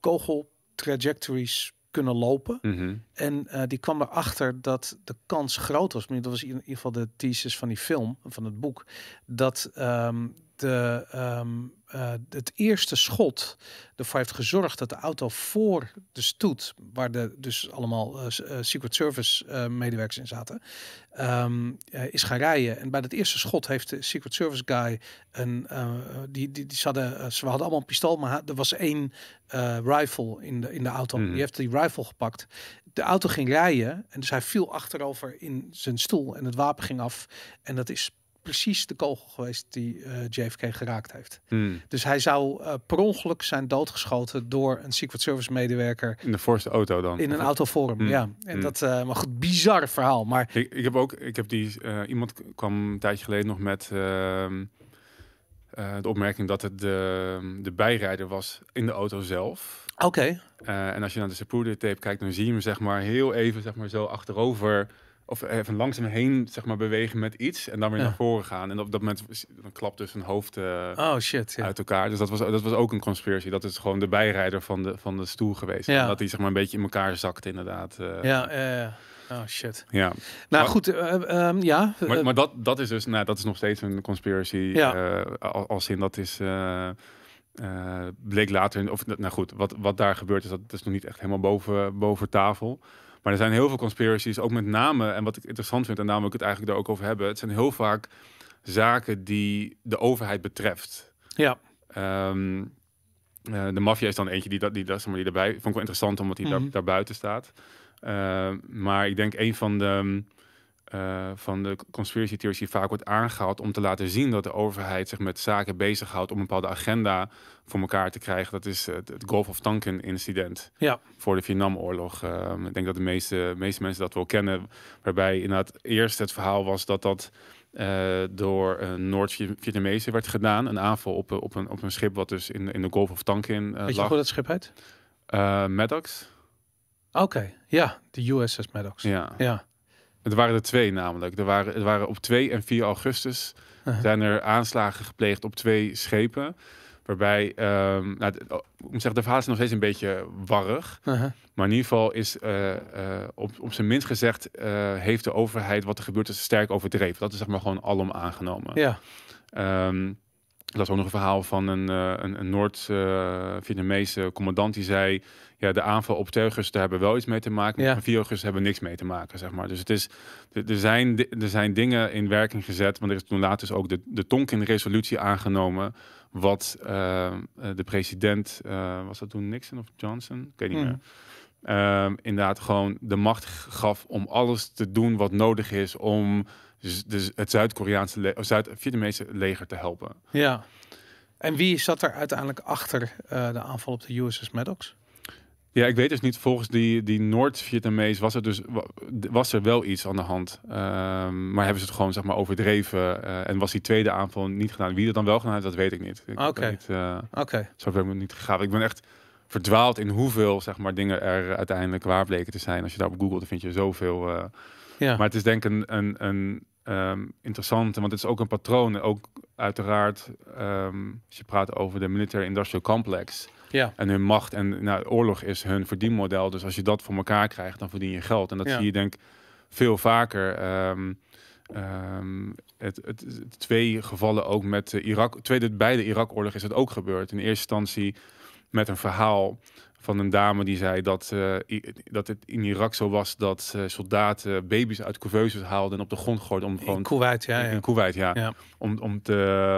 kogeltrajectories kunnen lopen. Mhm. En die kwam erachter dat de kans groot was, maar dat was in ieder geval de thesis van die film, van het boek, dat ehm, de, ehm, eh, het eerste schot ervoor heeft gezorgd dat de auto voor de stoet, waar de, dus allemaal eh, eh, Secret Service medewerkers in zaten, ehm, eh, is gaan rijden. En bij dat eerste schot heeft de Secret Service guy een, die, die, die hadden, ze hadden allemaal een pistool, maar er was één rifle in de, in de auto. Mhm. Die heeft die rifle gepakt. De auto ging rijden en dus hij viel achterover in zijn stoel en het wapen ging af. En dat is precies de kogel geweest die eh, JFK geraakt heeft. Hmm. Dus hij zou eh, per ongeluk zijn doodgeschoten door een Secret Service medewerker In de voorste auto dan. in een Of- autoforum. Mm. Ja, en Mm. dat, eh, maar goed, bizar verhaal. Maar Ik, ik heb ook, ik heb die, iemand kwam een tijdje geleden nog met ehm, eh, de opmerking dat het de, de bijrijder was in de auto zelf. oké, en als je naar de Zapruder tape kijkt, dan zie je hem zeg maar heel even zeg maar zo achterover of even langzaam heen zeg maar bewegen met iets en dan weer Ja. naar voren gaan. En op dat moment dan klapt dus een hoofd eh, oh shit. Ja. uit elkaar. Dus dat was, dat was ook een conspiracy. Dat is gewoon de bijrijder van de, van de stoel geweest. Ja. En dat hij zeg maar een beetje in elkaar zakte inderdaad. eh. Ja. Oh shit. ja. Nou Maar- goed, eh, ehm, ja. Maar, maar dat, dat is dus, nou, dat is nog steeds een conspiracy. Ja. al- als in dat is. bleek later, of nou goed, wat, wat daar gebeurd is, dat is nog niet echt helemaal boven, boven tafel. Maar er zijn heel veel conspiracies, ook met name, en wat ik interessant vind, en daarom wil ik het eigenlijk er ook over hebben. Het zijn heel vaak zaken die de overheid betreft. ja. Ehm, eh, de maffia is dan eentje die, dat, die, dat, zeg maar, die erbij. Vond ik wel interessant omdat hij Mhm. daar, daar buiten staat. Ehm, maar ik denk een van de, eh, van de conspiracy theories die vaak wordt aangehaald om te laten zien dat de overheid zich met zaken bezighoudt om een bepaalde agenda voor elkaar te krijgen. Dat is het, het Gulf of Tonkin incident Ja. voor de Vietnamoorlog. Ehm, ik denk dat de meeste, meeste mensen dat wel kennen. Waarbij inderdaad eerst het verhaal was dat dat eh, door een Noord-Vietnamezen werd gedaan. Een aanval op, een- op, een, op een schip wat dus in, in de Gulf of Tonkin eh Weet je lag. hoe dat schip heet? Maddox. Oké, ja. De USS Maddox. Ja. Ja. Het waren er twee namelijk. Er waren, er waren op 2 en 4 augustus Uh-huh. zijn er aanslagen gepleegd op twee schepen. Waarbij, ehm nou, d- oh, ik moet zeggen, de verhaal is nog steeds een beetje warrig. Uh-huh. Maar in ieder geval is eh, eh, op, op zijn minst gezegd, eh, heeft de overheid wat er gebeurd is sterk overdreven. Dat is zeg maar gewoon alom aangenomen. Ja. Ehm, dat is ook nog een verhaal van een, een, een Noord-Vietnamese commandant die zei... Ja, de aanval op 2 augustus, daar hebben we wel iets mee te maken. Ja. Maar 4 augustus hebben we niks mee te maken, zeg maar. Dus het is, er zijn, er zijn dingen in werking gezet. Want er is toen later dus ook de, de Tonkin-resolutie aangenomen. Wat eh, de president, eh, was dat toen Nixon of Johnson? Ik weet niet Hmm. meer. Ehm, inderdaad gewoon de macht gaf om alles te doen wat nodig is om dus, het Zuid-Koreaanse, le- Zuid-Vietnamese leger te helpen. Ja. En wie zat er uiteindelijk achter eh, de aanval op de USS Maddox? Ja, ik weet dus niet. Volgens die, die Noord-Vietnamees was er dus wa- was er wel iets aan de hand. Ehm, maar hebben ze het gewoon zeg maar overdreven eh, en was die tweede aanval niet gedaan. Wie er dan wel gedaan heeft, dat weet ik niet. Oké. eh, Oké. zo ben ik me niet gegaan. Ik ben echt verdwaald in hoeveel zeg maar dingen er uiteindelijk waar bleken te zijn. Als je daar op googelt, dan vind je zoveel. eh, Ja. Maar het is denk ik een, een, een ehm, interessante, want het is ook een patroon. Ook uiteraard, ehm, als je praat over de military industrial complex ja. en hun macht en nou, oorlog is hun verdienmodel. Dus als je dat voor elkaar krijgt, dan verdien je geld. En dat Ja. zie je denk ik veel vaker. Ehm, ehm, het, het, het- twee gevallen ook met de Irak, tweede bij de Irak-oorlog is het ook gebeurd. In eerste instantie met een verhaal van een dame die zei dat, uh, dat het in Irak zo was dat uh, soldaten baby's uit couveuses haalden en op de grond gooiden om gewoon in Kuwait, ja, in, ja. Kuwait, ja, ja. Om, om te.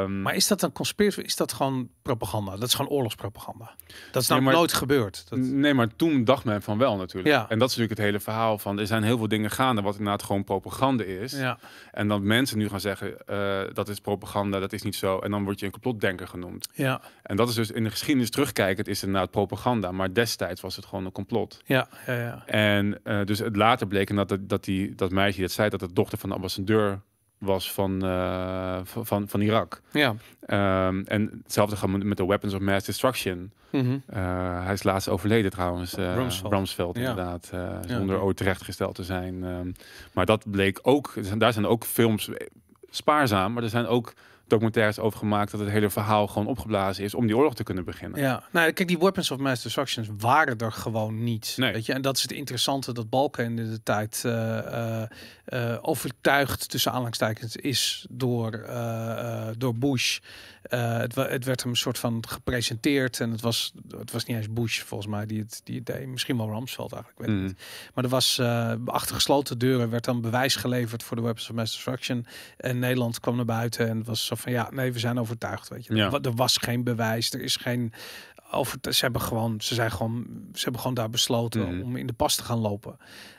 Um... Maar is dat een conspiratie? Is dat gewoon propaganda? Dat is gewoon oorlogspropaganda. Dat is nou nee, nooit gebeurd. Dat... Nee, maar toen dacht men van wel natuurlijk. Ja. En dat is natuurlijk het hele verhaal van er zijn heel veel dingen gaande wat inderdaad gewoon propaganda is. Ja. En dat mensen nu gaan zeggen uh, dat is propaganda, dat is niet zo. En dan word je een complotdenker genoemd. Ja. En dat is dus in de geschiedenis terugkijkend is inderdaad propaganda, maar destijds was het gewoon een complot. Ja, ja, ja. En uh, dus het later bleek dat, dat, die, dat meisje dat zei dat het dochter van de ambassadeur was van, uh, van, van Irak. Ja. Um, en hetzelfde gaat met de Weapons of Mass Destruction. Mm -hmm. uh, hij is laatst overleden trouwens. Uh, Rumsfeld. Rumsfeld, Ja. inderdaad. Ja. zonder ooit terechtgesteld te zijn. Um, maar dat bleek ook... Daar zijn ook films spaarzaam. Maar er zijn ook documentaires over gemaakt... dat het hele verhaal gewoon opgeblazen is... om die oorlog te kunnen beginnen. Ja, nou kijk, die weapons of mass destruction waren er gewoon niet. Nee. Weet je, en dat is het interessante dat Balken in de tijd eh, overtuigd tussen aanhalingstekens is door, eh, door Bush. Het, het werd hem een soort van gepresenteerd en het was, het was niet eens Bush volgens mij die het, die het deed. Misschien wel Rumsfeld eigenlijk, weet Mhm. niet. Maar er was achter gesloten deuren werd dan bewijs geleverd voor de weapons of mass destruction. En Nederland kwam naar buiten en het was zo van ja, nee, we zijn overtuigd. Weet je, Ja. er, er was geen bewijs, er is geen over. Ze hebben gewoon, ze zijn gewoon, ze hebben gewoon daar besloten Mhm. om in de pas te gaan lopen.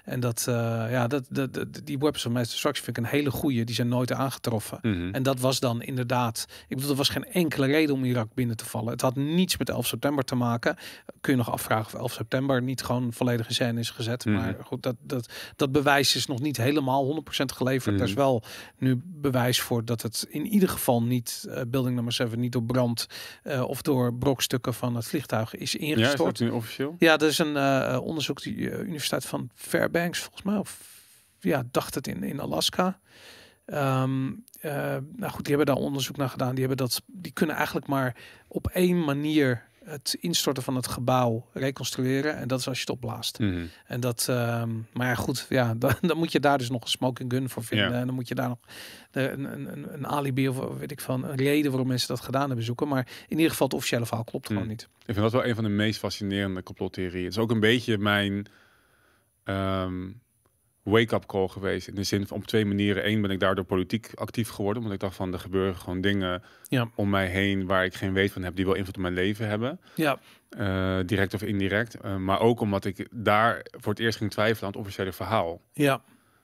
En dat, eh, ja, dat, dat, dat- die weapons of mass destruction vind ik een hele goede. Die zijn nooit aangetroffen. Mhm. En dat was dan inderdaad. Ik bedoel, er was geen enkele reden om Irak binnen te vallen. Het had niets met 11 september te maken. Kun je nog afvragen of 11 september niet gewoon volledig in scène is gezet. Mhm. Maar goed, dat, dat, dat bewijs is nog niet helemaal 100% geleverd. Er is wel nu bewijs voor dat het in ieder geval niet eh, building nummer 7 niet door brand eh, of door brokstukken van het vliegtuig is ja, is ingestort. dat nu officieel? Ja, er is een onderzoek die Universiteit van Fairbanks, volgens mij, of ja, dacht het in, in Alaska. Ehm, eh, nou goed, die hebben daar onderzoek naar gedaan. Die hebben dat, die kunnen eigenlijk maar op één manier het instorten van het gebouw reconstrueren. En dat is als je het opblaast. Mhm. En dat, ehm, maar ja, goed, ja, (laughs) dan, dan moet je daar dus nog een smoking gun voor vinden. Ja. En dan moet je daar nog een, een, een, alibi of weet ik van een reden waarom mensen dat gedaan hebben zoeken. Maar in ieder geval het officiële verhaal klopt gewoon Hmm. niet. Ik vind dat wel een van de meest fascinerende complottheorieën. Het is ook een beetje mijn ehm, wake-up call geweest. In de zin van op twee manieren. Eén ben ik daardoor politiek actief geworden. Omdat ik dacht van er gebeuren gewoon dingen Ja. om mij heen waar ik geen weet van heb. Die wel invloed op mijn leven hebben. Ja, Eh, direct of indirect. Eh, maar ook omdat ik daar voor het eerst ging twijfelen aan het officiële verhaal. ja,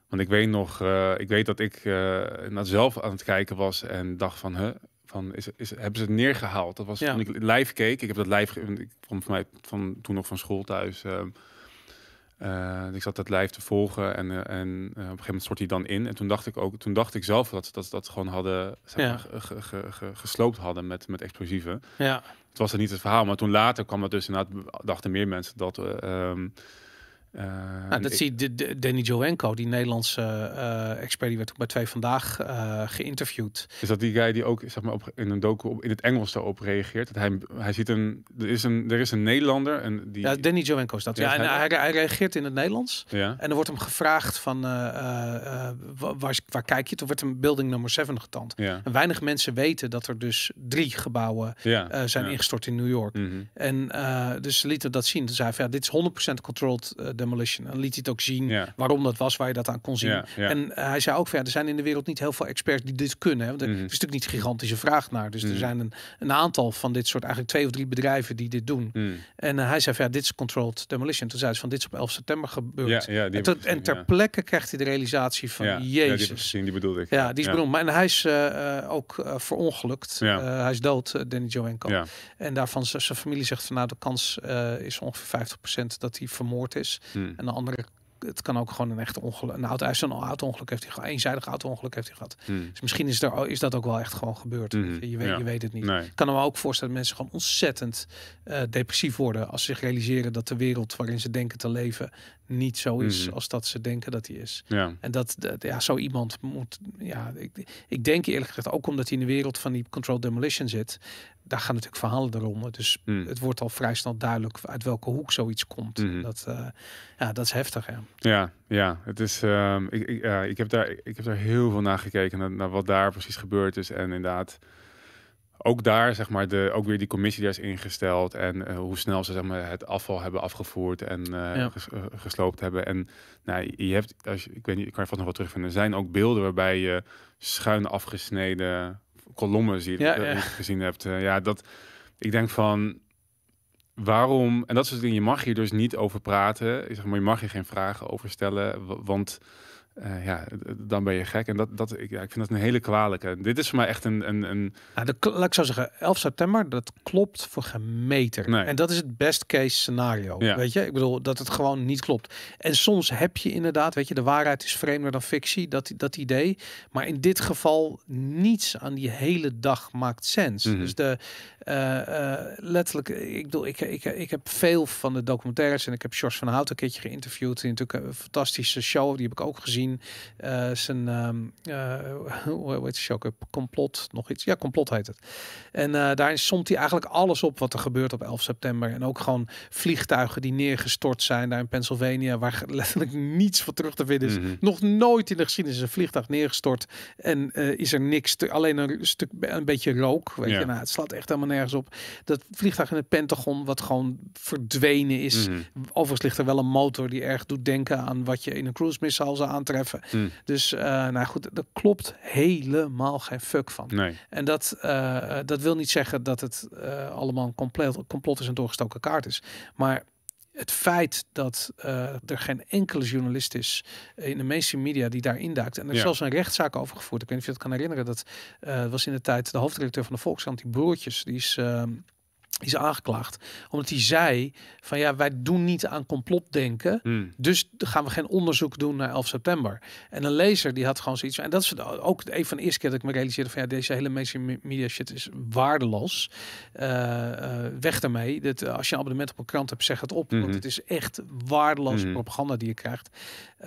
Want ik weet nog, eh, ik weet dat ik naar zelf aan het kijken was en dacht van, huh, van is, is, hebben ze het neergehaald? Dat was Ja. toen ik live keek. Ik heb dat live, ik kwam van mij van toen nog van school thuis. Ehm, eh, ik zat dat live te volgen en, eh, en eh, op een gegeven moment stort hij dan in. En toen dacht ik ook, toen dacht ik zelf dat dat, dat gewoon hadden zeg Ja. maar, ge- ge- ge- ge- gesloopt hadden met, met explosieven. ja. Het was er niet het verhaal, maar toen later kwam dat dus inderdaad, dachten meer mensen dat. eh, Nou, dat zie je, de, Danny Joenko, die Nederlandse eh, expert, die werd ook bij Twee Vandaag eh, geïnterviewd. Is dat die guy die ook zeg maar, op, in een docu op, in het Engels daarop reageert? Dat hij, hij ziet een er, is een. er is een Nederlander en die. Ja, Danny Joenko is dat. Ja, Ja, en hij- hij, reageert in het Nederlands. ja. En er wordt hem gevraagd van, wa- waar, waar kijk je? Toen werd hem building nummer 7 getoond. Ja. En weinig mensen weten dat er dus drie gebouwen Ja. zijn ingestort in New York. Mhm. En dus ze lieten dat zien. Toen zei hij van, ja, dit is 100% controlled demolition. En liet hij het ook zien Ja. waarom dat was, waar je dat aan kon zien. Ja, ja. En eh, hij zei ook, ja, er zijn in de wereld niet heel veel experts die dit kunnen. Hè? Want er Mhm. is natuurlijk niet gigantische vraag naar. Dus Mhm. er zijn een, een aantal van dit soort, eigenlijk twee of drie bedrijven die dit doen. Mhm. En eh, hij zei van, ja, dit is controlled demolition. Toen zei ze van, dit is op 11 september gebeurd. En, tot- en ter plekke krijgt hij de realisatie van. Ja, die jezus. gezien, die bedoelde ik. Ja, die is benoemd. Maar en hij is eh, ook verongelukt. Hij is dood, Danny Joenko. En daarvan zijn familie zegt van nou de kans is ongeveer 50% dat hij vermoord is. Mhm. En de andere, het kan ook gewoon een echte ongeluk. Een auto, een auto-ongeluk heeft hij gehad. Eenzijdig auto-ongeluk heeft hij gehad. Mhm. Dus misschien is, er, is dat ook wel echt gewoon gebeurd. Weet je, weet, Ja. je weet het niet. Nee. Ik kan me ook voorstellen dat mensen gewoon ontzettend eh, depressief worden als ze zich realiseren dat de wereld waarin ze denken te leven niet zo is Mhm. als dat ze denken dat die is. Ja. En dat, dat ja, zo iemand moet, ja, ik, ik denk eerlijk gezegd ook omdat hij in de wereld van die controlled demolition zit, daar gaan natuurlijk verhalen eronder. Dus Mhm. het wordt al vrij snel duidelijk uit welke hoek zoiets komt. Mhm. Dat, eh, ja, dat is heftig. Ja. Ja, ja, het is. ehm, ik, ik, ja, ik, heb daar, ik heb daar heel veel naar gekeken, naar, naar wat daar precies gebeurd is. En inderdaad, ook daar, zeg maar, de, ook weer die commissie daar is ingesteld. En uh, hoe snel ze zeg maar, het afval hebben afgevoerd en uh, ja. ges, uh, gesloopt hebben. En nou, je hebt, als je, ik weet niet, ik kan je vast nog wel terugvinden. Er zijn ook beelden waarbij je schuin afgesneden kolommen ziet, ja, ja. gezien hebt. ja, dat ik denk van waarom, en dat soort dingen, je mag hier dus niet over praten. Zeg maar, je mag hier geen vragen over stellen, want uh, ja, dan ben je gek. En dat, dat, ik, ja, ik vind dat een hele kwalijke. Dit is voor mij echt een... een, een... Nou, de, laat ik zo zeggen, 11 september, dat klopt voor geen meter. Nee. En dat is het best case scenario. Ja. Weet je, ik bedoel, dat het gewoon niet klopt. En soms heb je inderdaad, weet je, de waarheid is vreemder dan fictie, dat, dat idee. Maar in dit geval, niets aan die hele dag maakt sens. Mhm. Dus de, uh, uh, letterlijk, ik bedoel, ik, ik, ik heb veel van de documentaires en ik heb George van Hout een keertje geïnterviewd. Die natuurlijk een fantastische show, die heb ik ook gezien. Uh, zijn, um, (laughs) hoe heet de show? Complot, nog iets. Ja, Complot heet het. En daar somt hij eigenlijk alles op wat er gebeurt op 11 september. En ook gewoon vliegtuigen die neergestort zijn daar in Pennsylvania, waar (laughs) letterlijk niets voor terug te vinden is. Mhm. Nog nooit in de geschiedenis is een vliegtuig neergestort en is er niks, te, alleen een stuk, een beetje rook. Weet Ja. je, nou, het slaat echt helemaal nergens op. Dat vliegtuig in het Pentagon, wat gewoon verdwenen is. Mhm. Overigens ligt er wel een motor die erg doet denken aan wat je in een cruise missile zou aantreffen. Mm. Dus, uh, nou goed, er klopt helemaal geen fuck van. Nee. En dat, uh, dat wil niet zeggen dat het uh, allemaal een compleet, complot is en doorgestoken kaart is. Maar het feit dat uh, er geen enkele journalist is in de mainstream media die daar induikt. En er is Ja. zelfs een rechtszaak over gevoerd. Ik weet niet of je dat kan herinneren. Dat uh, was in de tijd de hoofdredacteur van de Volkskrant, die broertjes, die is. Uh, die is aangeklaagd omdat hij zei van ja wij doen niet aan complotdenken Mm. dus gaan we geen onderzoek doen naar 11 september en een lezer die had gewoon zoiets van en dat is ook een van de eerste keer dat ik me realiseerde van ja deze hele media shit is waardeloos uh, uh, weg daarmee dat als je een abonnement op een krant hebt zeg het op Mhm. want het is echt waardeloze Mhm. propaganda die je krijgt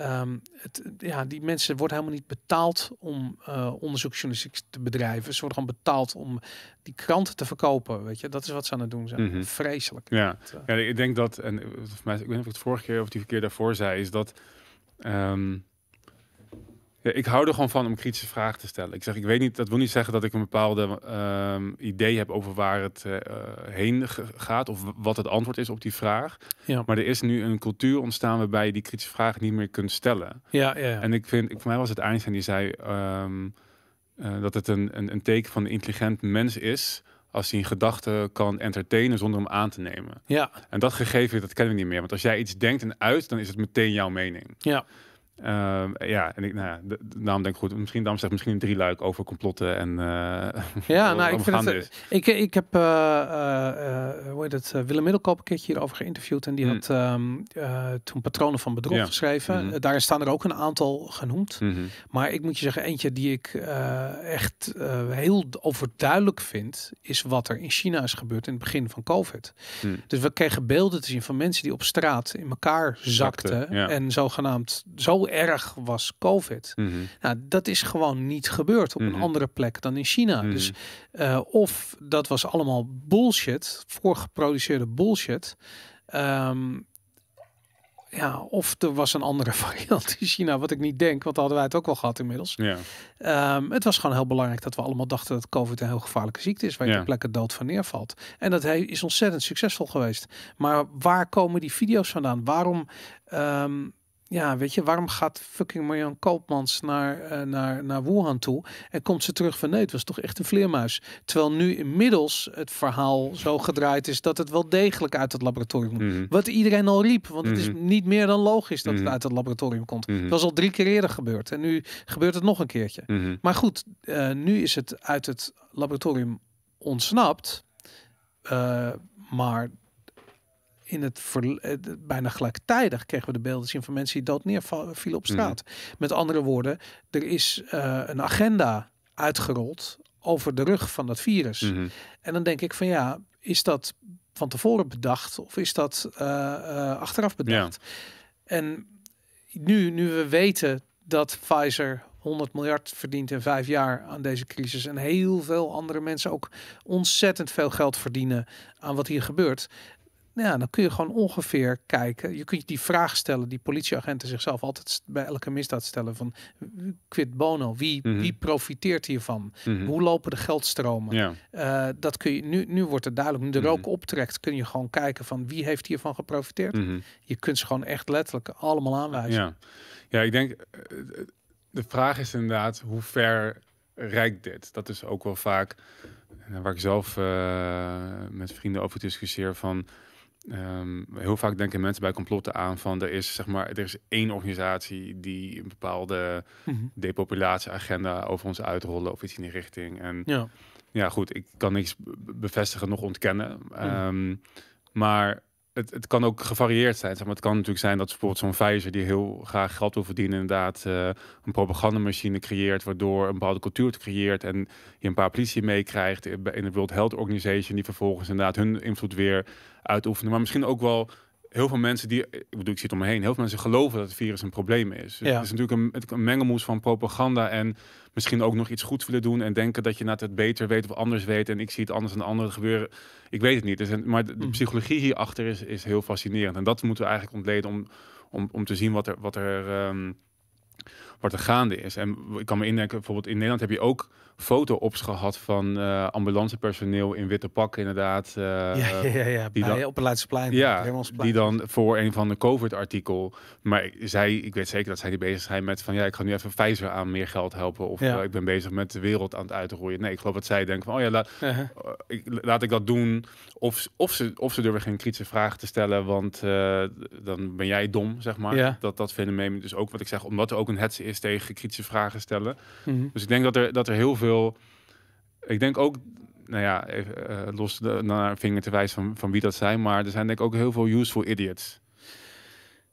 um, het, ja die mensen worden helemaal niet betaald om uh, onderzoeksjournalistiek te bedrijven ze worden gewoon betaald om die kranten te verkopen weet je dat is wat ze aan het doen zijn Mhm. vreselijk Ja. Uh, ja, ik denk dat, en eh, mij, ik weet niet of ik het vorige keer of die keer daarvoor zei, is dat ehm, ik hou er gewoon van om kritische vragen te stellen. Ik zeg, ik weet niet, dat wil niet zeggen dat ik een bepaalde ehm, idee heb over waar het eh, heen gaat of wat het antwoord is op die vraag. Ja. Maar er is nu een cultuur ontstaan waarbij je die kritische vragen niet meer kunt stellen. ja, ja, ja. En ik vind, ik, voor mij was het Einstein die zei ehm, eh, dat het een, een, een teken van een intelligent mens is als hij een gedachte kan entertainen zonder hem aan te nemen. ja, En dat gegeven, dat kennen we niet meer. Want als jij iets denkt en uit, dan is het meteen jouw mening. ja. Ehm, ja, en ik, nou ja, de- de- daarom denk ik goed. Misschien daarom zeg misschien een drieluik over complotten en. eh, (laughs) Ja, nou, ik vind het, is. ik, ik heb, uh, uh, hoe heet het, Willem Middelkoop een keertje hierover geïnterviewd. En die Hmm. had um, uh, toen Patronen van Bedrog Ja. geschreven. Mhm. Uh, Daar staan er ook een aantal genoemd. Mhm. Maar ik moet je zeggen, eentje die ik echt heel overduidelijk vind, is wat er in China is gebeurd in het begin van COVID. Hmm. Dus we kregen beelden te zien van mensen die op straat in elkaar zakten. Zakte, ja. En zogenaamd zo erg was COVID. Mhm. Nou, dat is gewoon niet gebeurd op Mhm. een andere plek dan in China. Mhm. Dus uh, of dat was allemaal bullshit, voorgeproduceerde bullshit. Um, ja, of er was een andere (laughs) variant in China, wat ik niet denk, want hadden wij het ook wel gehad inmiddels. Ja. Um, het was gewoon heel belangrijk dat we allemaal dachten dat COVID een heel gevaarlijke ziekte is, waar je Ja. ter plekke dood van neervalt. En dat hij is ontzettend succesvol geweest. Maar waar komen die video's vandaan? Waarom, um, ja, weet je, waarom gaat fucking Marjan Koopmans naar, uh, naar, naar Wuhan toe en komt ze terug van nee, het was toch echt een vleermuis. Terwijl nu inmiddels het verhaal zo gedraaid is dat het wel degelijk uit het laboratorium komt. Mhm. Wat iedereen al riep, want het is Mhm. niet meer dan logisch dat Mhm. het uit het laboratorium komt. Mhm. Het was al drie keer eerder gebeurd en nu gebeurt het nog een keertje. Mhm. Maar goed, uh, nu is het uit het laboratorium ontsnapt. Uh, maar in het ver, bijna gelijktijdig kregen we de beelden zien van mensen die dood neervielen op straat. Mm. Met andere woorden, er is uh, een agenda uitgerold over de rug van dat virus. Mhm. En dan denk ik van ja, is dat van tevoren bedacht of is dat uh, achteraf bedacht? Ja. En nu, nu we weten dat Pfizer 100 miljard verdient in vijf jaar aan deze crisis. En heel veel andere mensen ook ontzettend veel geld verdienen aan wat hier gebeurt. Ja, dan kun je gewoon ongeveer kijken. Je kunt die vraag stellen die politieagenten zichzelf altijd bij elke misdaad stellen van quid bono, wie, Mhm. wie profiteert hiervan? Mhm. Hoe lopen de geldstromen? Ja. Eh, dat kun je nu, nu wordt het duidelijk. Nu de Mhm. rook optrekt, kun je gewoon kijken van wie heeft hiervan geprofiteerd. Mhm. Je kunt ze gewoon echt letterlijk allemaal aanwijzen. Ja. ja, ik denk, eh, de vraag is inderdaad, hoe ver reikt dit? Dat is ook wel vaak, eh, waar ik zelf met vrienden over discussieer van, ehm, heel vaak denken mensen bij complotten aan van, er is zeg maar, er is één organisatie die een bepaalde Mhm. depopulatieagenda over ons uitrollen of iets in die richting. En ja. ja, goed, ik kan niks be- bevestigen, nog ontkennen. Mhm. Ehm, maar het, het kan ook gevarieerd zijn. Het kan natuurlijk zijn dat bijvoorbeeld zo'n Pfizer die heel graag geld wil verdienen, inderdaad eh, een propagandamachine creëert, waardoor een bepaalde cultuur creëert en je een paar politie meekrijgt in de World Health Organization, die vervolgens inderdaad hun invloed weer uitoefenen. Maar misschien ook wel heel veel mensen die, ik bedoel, ik zit om me heen, heel veel mensen geloven dat het virus een probleem is. Ja. Het is natuurlijk een, een mengelmoes van propaganda en misschien ook nog iets goeds willen doen en denken dat je net het beter weet of anders weet en ik zie het anders dan anderen gebeuren. Ik weet het niet. Dus, maar de, de Mhm. psychologie hierachter is, is heel fascinerend en dat moeten we eigenlijk ontleden om, om, om te zien wat er, wat er ehm, wat er gaande is. En ik kan me indenken, bijvoorbeeld in Nederland heb je ook foto-ops gehad van eh, ambulancepersoneel in witte pakken, inderdaad. eh, ja, ja, ja, ja. die dan- op het Leidsplein. ja, die dan voor een van de COVID-artikel. Maar zij, ik weet zeker dat zij die bezig zijn met van ja, ik ga nu even Pfizer aan meer geld helpen. Of Ja. eh, ik ben bezig met de wereld aan het uitroeien. Nee, ik geloof dat zij denken van oh ja, laat, Uh-huh. ik, laat ik dat doen. Of, of, ze, of ze durven geen kritische vragen te stellen, want dan ben jij dom, zeg maar. Ja. Dat, dat fenomeen, dus ook wat ik zeg, omdat er ook een hetze is tegen kritische vragen stellen. Mhm. Dus ik denk dat er, dat er heel veel. Ik denk ook, nou ja, even, eh, los de, naar een vinger te wijzen van, van wie dat zijn, maar er zijn denk ik ook heel veel useful idiots.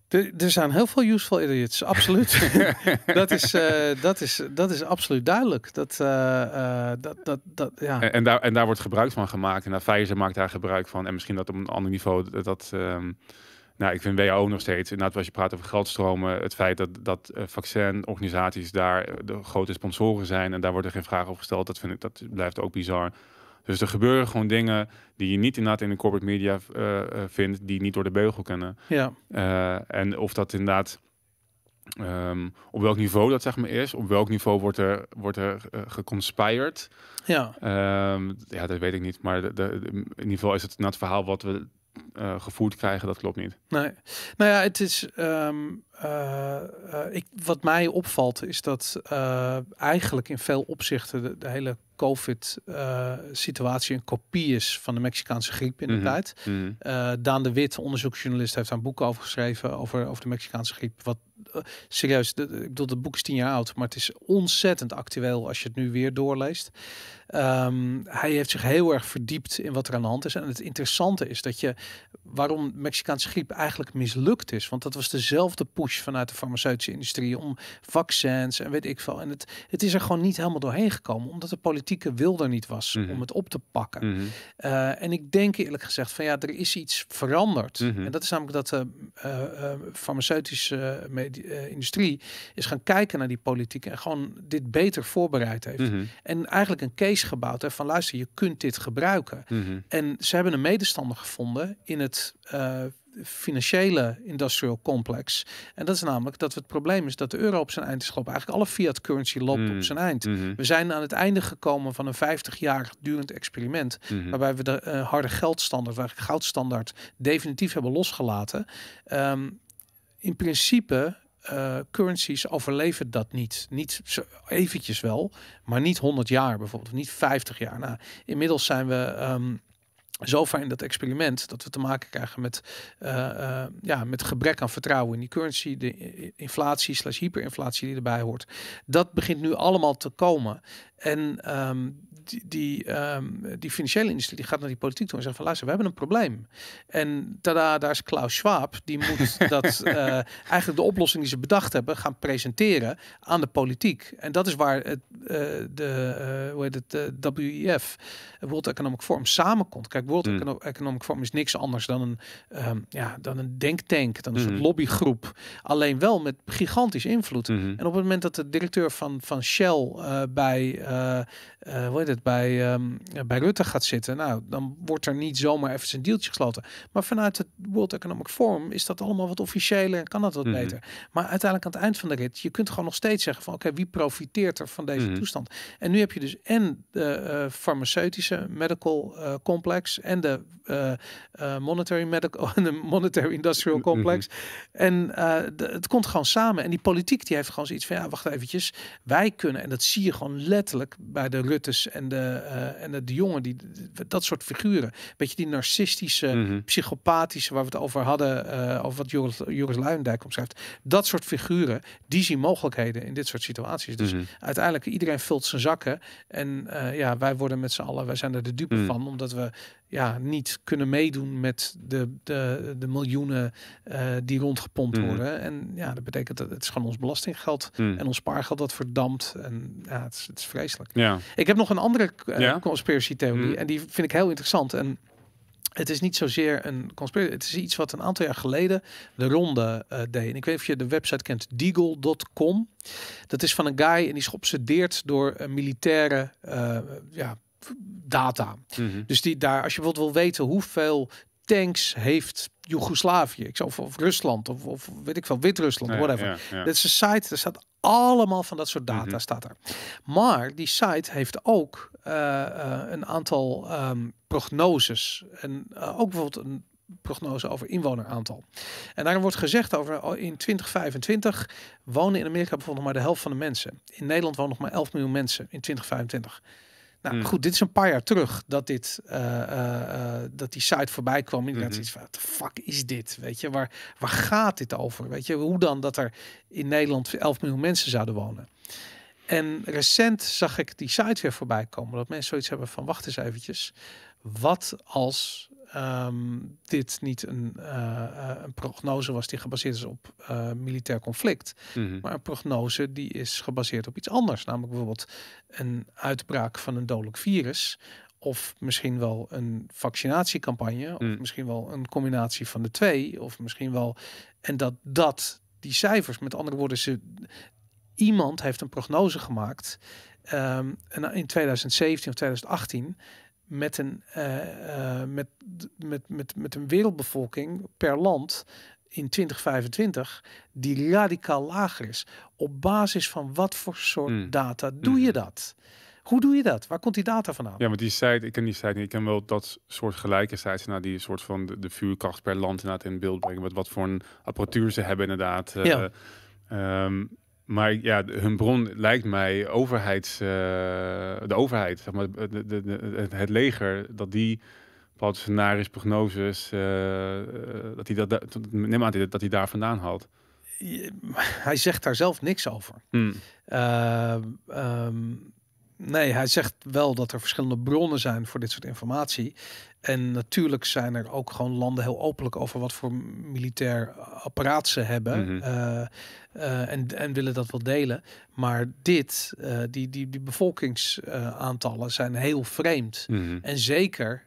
Er, er zijn heel veel useful idiots, absoluut. (laughs) dat, is, eh, dat, is, dat is absoluut duidelijk. Dat, eh, dat, dat, dat, ja. En, en daar, en daar wordt gebruik van gemaakt. En daar Pfizer maakt daar gebruik van. En misschien dat op een ander niveau. Dat, dat ehm, nou, ik vind WHO nog steeds. Inderdaad, als je praat over geldstromen. Het feit dat, dat eh, vaccinorganisaties daar eh, de grote sponsoren zijn. En daar wordt er geen vraag over gesteld. Dat, vind ik, dat blijft ook bizar. Dus er gebeuren gewoon dingen die je niet inderdaad in de corporate media eh, vindt. Die niet door de beugel kunnen. ja. En of dat inderdaad, ehm, op welk niveau dat zeg maar is, op welk niveau wordt er, wordt er uh, geconspired. ja. Ehm, ja, dat weet ik niet. Maar de- in ieder geval is het na het verhaal wat we eh, gevoerd krijgen, dat klopt niet. Nee. Nou ja, het is. ehm, eh, eh, ik, wat mij opvalt is dat eigenlijk in veel opzichten de hele COVID-situatie een kopie is van de Mexicaanse griep in de Mhm. tijd. Mhm. Eh, Daan de Wit, onderzoeksjournalist, heeft daar een boek over geschreven over, over de Mexicaanse griep. Wat eh, serieus, de, ik bedoel, het boek is tien jaar oud, maar het is ontzettend actueel als je het nu weer doorleest. Ehm, hij heeft zich heel erg verdiept in wat er aan de hand is. En het interessante is dat je waarom Mexicaanse griep eigenlijk mislukt is. Want dat was dezelfde push vanuit de farmaceutische industrie om vaccins en weet ik veel. En het, het is er gewoon niet helemaal doorheen gekomen, omdat de politieke wil er niet was Mhm. om het op te pakken. Mhm. Uh, en ik denk eerlijk gezegd van ja, er is iets veranderd. Mhm. En dat is namelijk dat de uh, uh, farmaceutische uh, industrie is gaan kijken naar die politiek en gewoon dit beter voorbereid heeft. En eigenlijk een case gebouwd heeft van luister, je kunt dit gebruiken. En ze hebben een medestander gevonden in het financiële industrial complex. En dat is namelijk dat het probleem is dat de euro op zijn eind is gelopen. Eigenlijk alle fiat currency loopt Mm. op zijn eind. Mhm. We zijn aan het einde gekomen van een 50 jaar durend experiment. Mhm. Waarbij we de uh, harde geldstandaard, eigenlijk goudstandaard, definitief hebben losgelaten. Um, in principe uh, currencies overleven dat niet. Niet zo eventjes wel, maar niet 100 jaar bijvoorbeeld, niet 50 jaar. Nou, inmiddels zijn we um, zover in dat experiment dat we te maken krijgen met, uh, uh, ja, met gebrek aan vertrouwen in die currency, de inflatie slash hyperinflatie die erbij hoort. Dat begint nu allemaal te komen. En um, die, die, um, die financiële industrie die gaat naar die politiek toe en zegt van luister, we hebben een probleem. En tada, daar is Klaus Schwab, die moet (laughs) dat uh, eigenlijk de oplossing die ze bedacht hebben gaan presenteren aan de politiek. En dat is waar het, uh, de, uh, hoe heet het, de WEF, World Economic Forum, samenkomt. Kijk, World mm. Economic Forum is niks anders dan een, um, ja, dan een denktank, dan een Mm. soort lobbygroep. Alleen wel met gigantisch invloed. Mhm. En op het moment dat de directeur van, van Shell bij, hoe heet het, bij, ehm, bij Rutte gaat zitten, nou, dan wordt er niet zomaar even een deeltje gesloten. Maar vanuit het World Economic Forum is dat allemaal wat officiëler en kan dat wat Mhm. beter. Maar uiteindelijk aan het eind van de rit, je kunt gewoon nog steeds zeggen van oké, wie profiteert er van deze Mhm. toestand? En nu heb je dus en de eh, farmaceutische medical eh, complex en de eh, monetary medical (laughs) en de monetary industrial Mhm. complex. En de- het komt gewoon samen. En die politiek die heeft gewoon zoiets van ja, wacht eventjes. Wij kunnen, en dat zie je gewoon letterlijk bij de Ruttes en de, eh, en de, de jongen, die, dat soort figuren. Beetje die narcistische, Mhm. psychopathische, waar we het over hadden, eh over wat Joris, Joris Luijendijk omschrijft. Dat soort figuren, die zien mogelijkheden in dit soort situaties. Dus Mhm. uiteindelijk, iedereen vult zijn zakken. En eh, ja, wij worden met z'n allen, wij zijn er de dupe Mm. van, omdat we ja, niet kunnen meedoen met de, de, de miljoenen eh, die rondgepompt Mhm. worden. En ja, dat betekent dat het is gewoon ons belastinggeld Mhm. en ons spaargeld dat verdampt. En ja, het is, het is vreselijk. Ja. Ik heb nog een andere uh, Ja? conspiracy theorie Mhm. en die vind ik heel interessant. En het is niet zozeer een conspiracy, het is iets wat een aantal jaar geleden de ronde eh, deed. En ik weet of je de website kent, deagle.com. Dat is van een guy en die is geobsedeerd door eh, militaire eh, ja, data. Mhm. Dus die daar, als je bijvoorbeeld wil weten hoeveel tanks heeft Joegoslavië, ik zou of, of Rusland of, of weet ik veel, Wit-Rusland, Ja, whatever. ja, ja. Dit is een site, er staat allemaal van dat soort data Mhm. staat er. Maar die site heeft ook eh, eh, een aantal ehm, prognoses. En eh, ook bijvoorbeeld een prognose over inwoneraantal. En daarin wordt gezegd over oh, in 2025 wonen in Amerika bijvoorbeeld nog maar de helft van de mensen. In Nederland wonen nog maar 11 miljoen mensen in 2025. Nou Hmm. goed, dit is een paar jaar terug dat, dit, eh, eh, eh, dat die site voorbij kwam. Inderdaad, Mhm. iets van, the fuck is dit? Weet je, waar, waar gaat dit over? Weet je, hoe dan dat er in Nederland 11 miljoen mensen zouden wonen? En recent zag ik die site weer voorbij komen. Dat mensen zoiets hebben van, wacht eens eventjes. Wat als ehm, dit niet een, eh, eh, een prognose was die gebaseerd is op eh, militair conflict. Mhm. Maar een prognose die is gebaseerd op iets anders. Namelijk bijvoorbeeld een uitbraak van een dodelijk virus. Of misschien wel een vaccinatiecampagne. Of Mm. misschien wel een combinatie van de twee. Of misschien wel. En dat dat, die cijfers, met andere woorden, ze, iemand heeft een prognose gemaakt. ehm, en in 2017 of 2018. Met een, eh, eh, met, met, met, met een wereldbevolking per land in 2025 die radicaal lager is. Op basis van wat voor soort Mm. data doe je Mhm. dat? Hoe doe je dat? Waar komt die data vandaan? Ja, maar die site, ik ken die site niet. Ik ken wel dat soort gelijke sites, nou, die soort van de, de vuurkracht per land inderdaad in beeld brengen. Wat, wat voor een apparatuur ze hebben inderdaad. eh, Ja. ehm, maar ja, hun bron lijkt mij overheids, eh, de overheid, zeg maar, de, de, de- het, leger, dat die bepaalde scenario's, prognoses, eh, eh, dat hij dat, neem aan dat hij- daar vandaan haalt. (laughs) Hij zegt daar zelf niks over. Hmm. Ehm, ehm, nee, hij zegt wel dat er verschillende bronnen zijn voor dit soort informatie. En natuurlijk zijn er ook gewoon landen heel openlijk over wat voor militair apparaat ze hebben. Mhm. eh, eh, en, en willen dat wel delen. Maar dit, eh, die, die, die bevolkingsaantallen zijn heel vreemd. Mhm. En zeker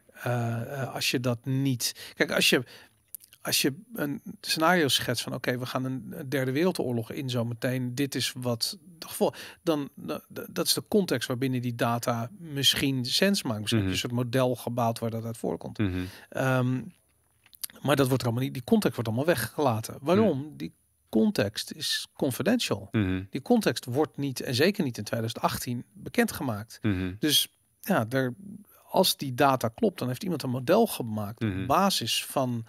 als je dat niet. Kijk, als je, als je een scenario schetst van oké, we gaan een derde wereldoorlog in zo meteen. Dit is wat de gevolg. Dan dat is de context waarbinnen die data misschien sens maakt. Misschien je Mhm. een soort model gebouwd waar dat uit voorkomt. Mhm. Ehm, maar dat wordt allemaal niet. Die context wordt allemaal weggelaten. Waarom? Hmm. Die context is confidential. Mhm. Die context wordt niet, en zeker niet in 2018, bekendgemaakt. Mhm. Dus ja, er, als die data klopt, dan heeft iemand een model gemaakt op basis van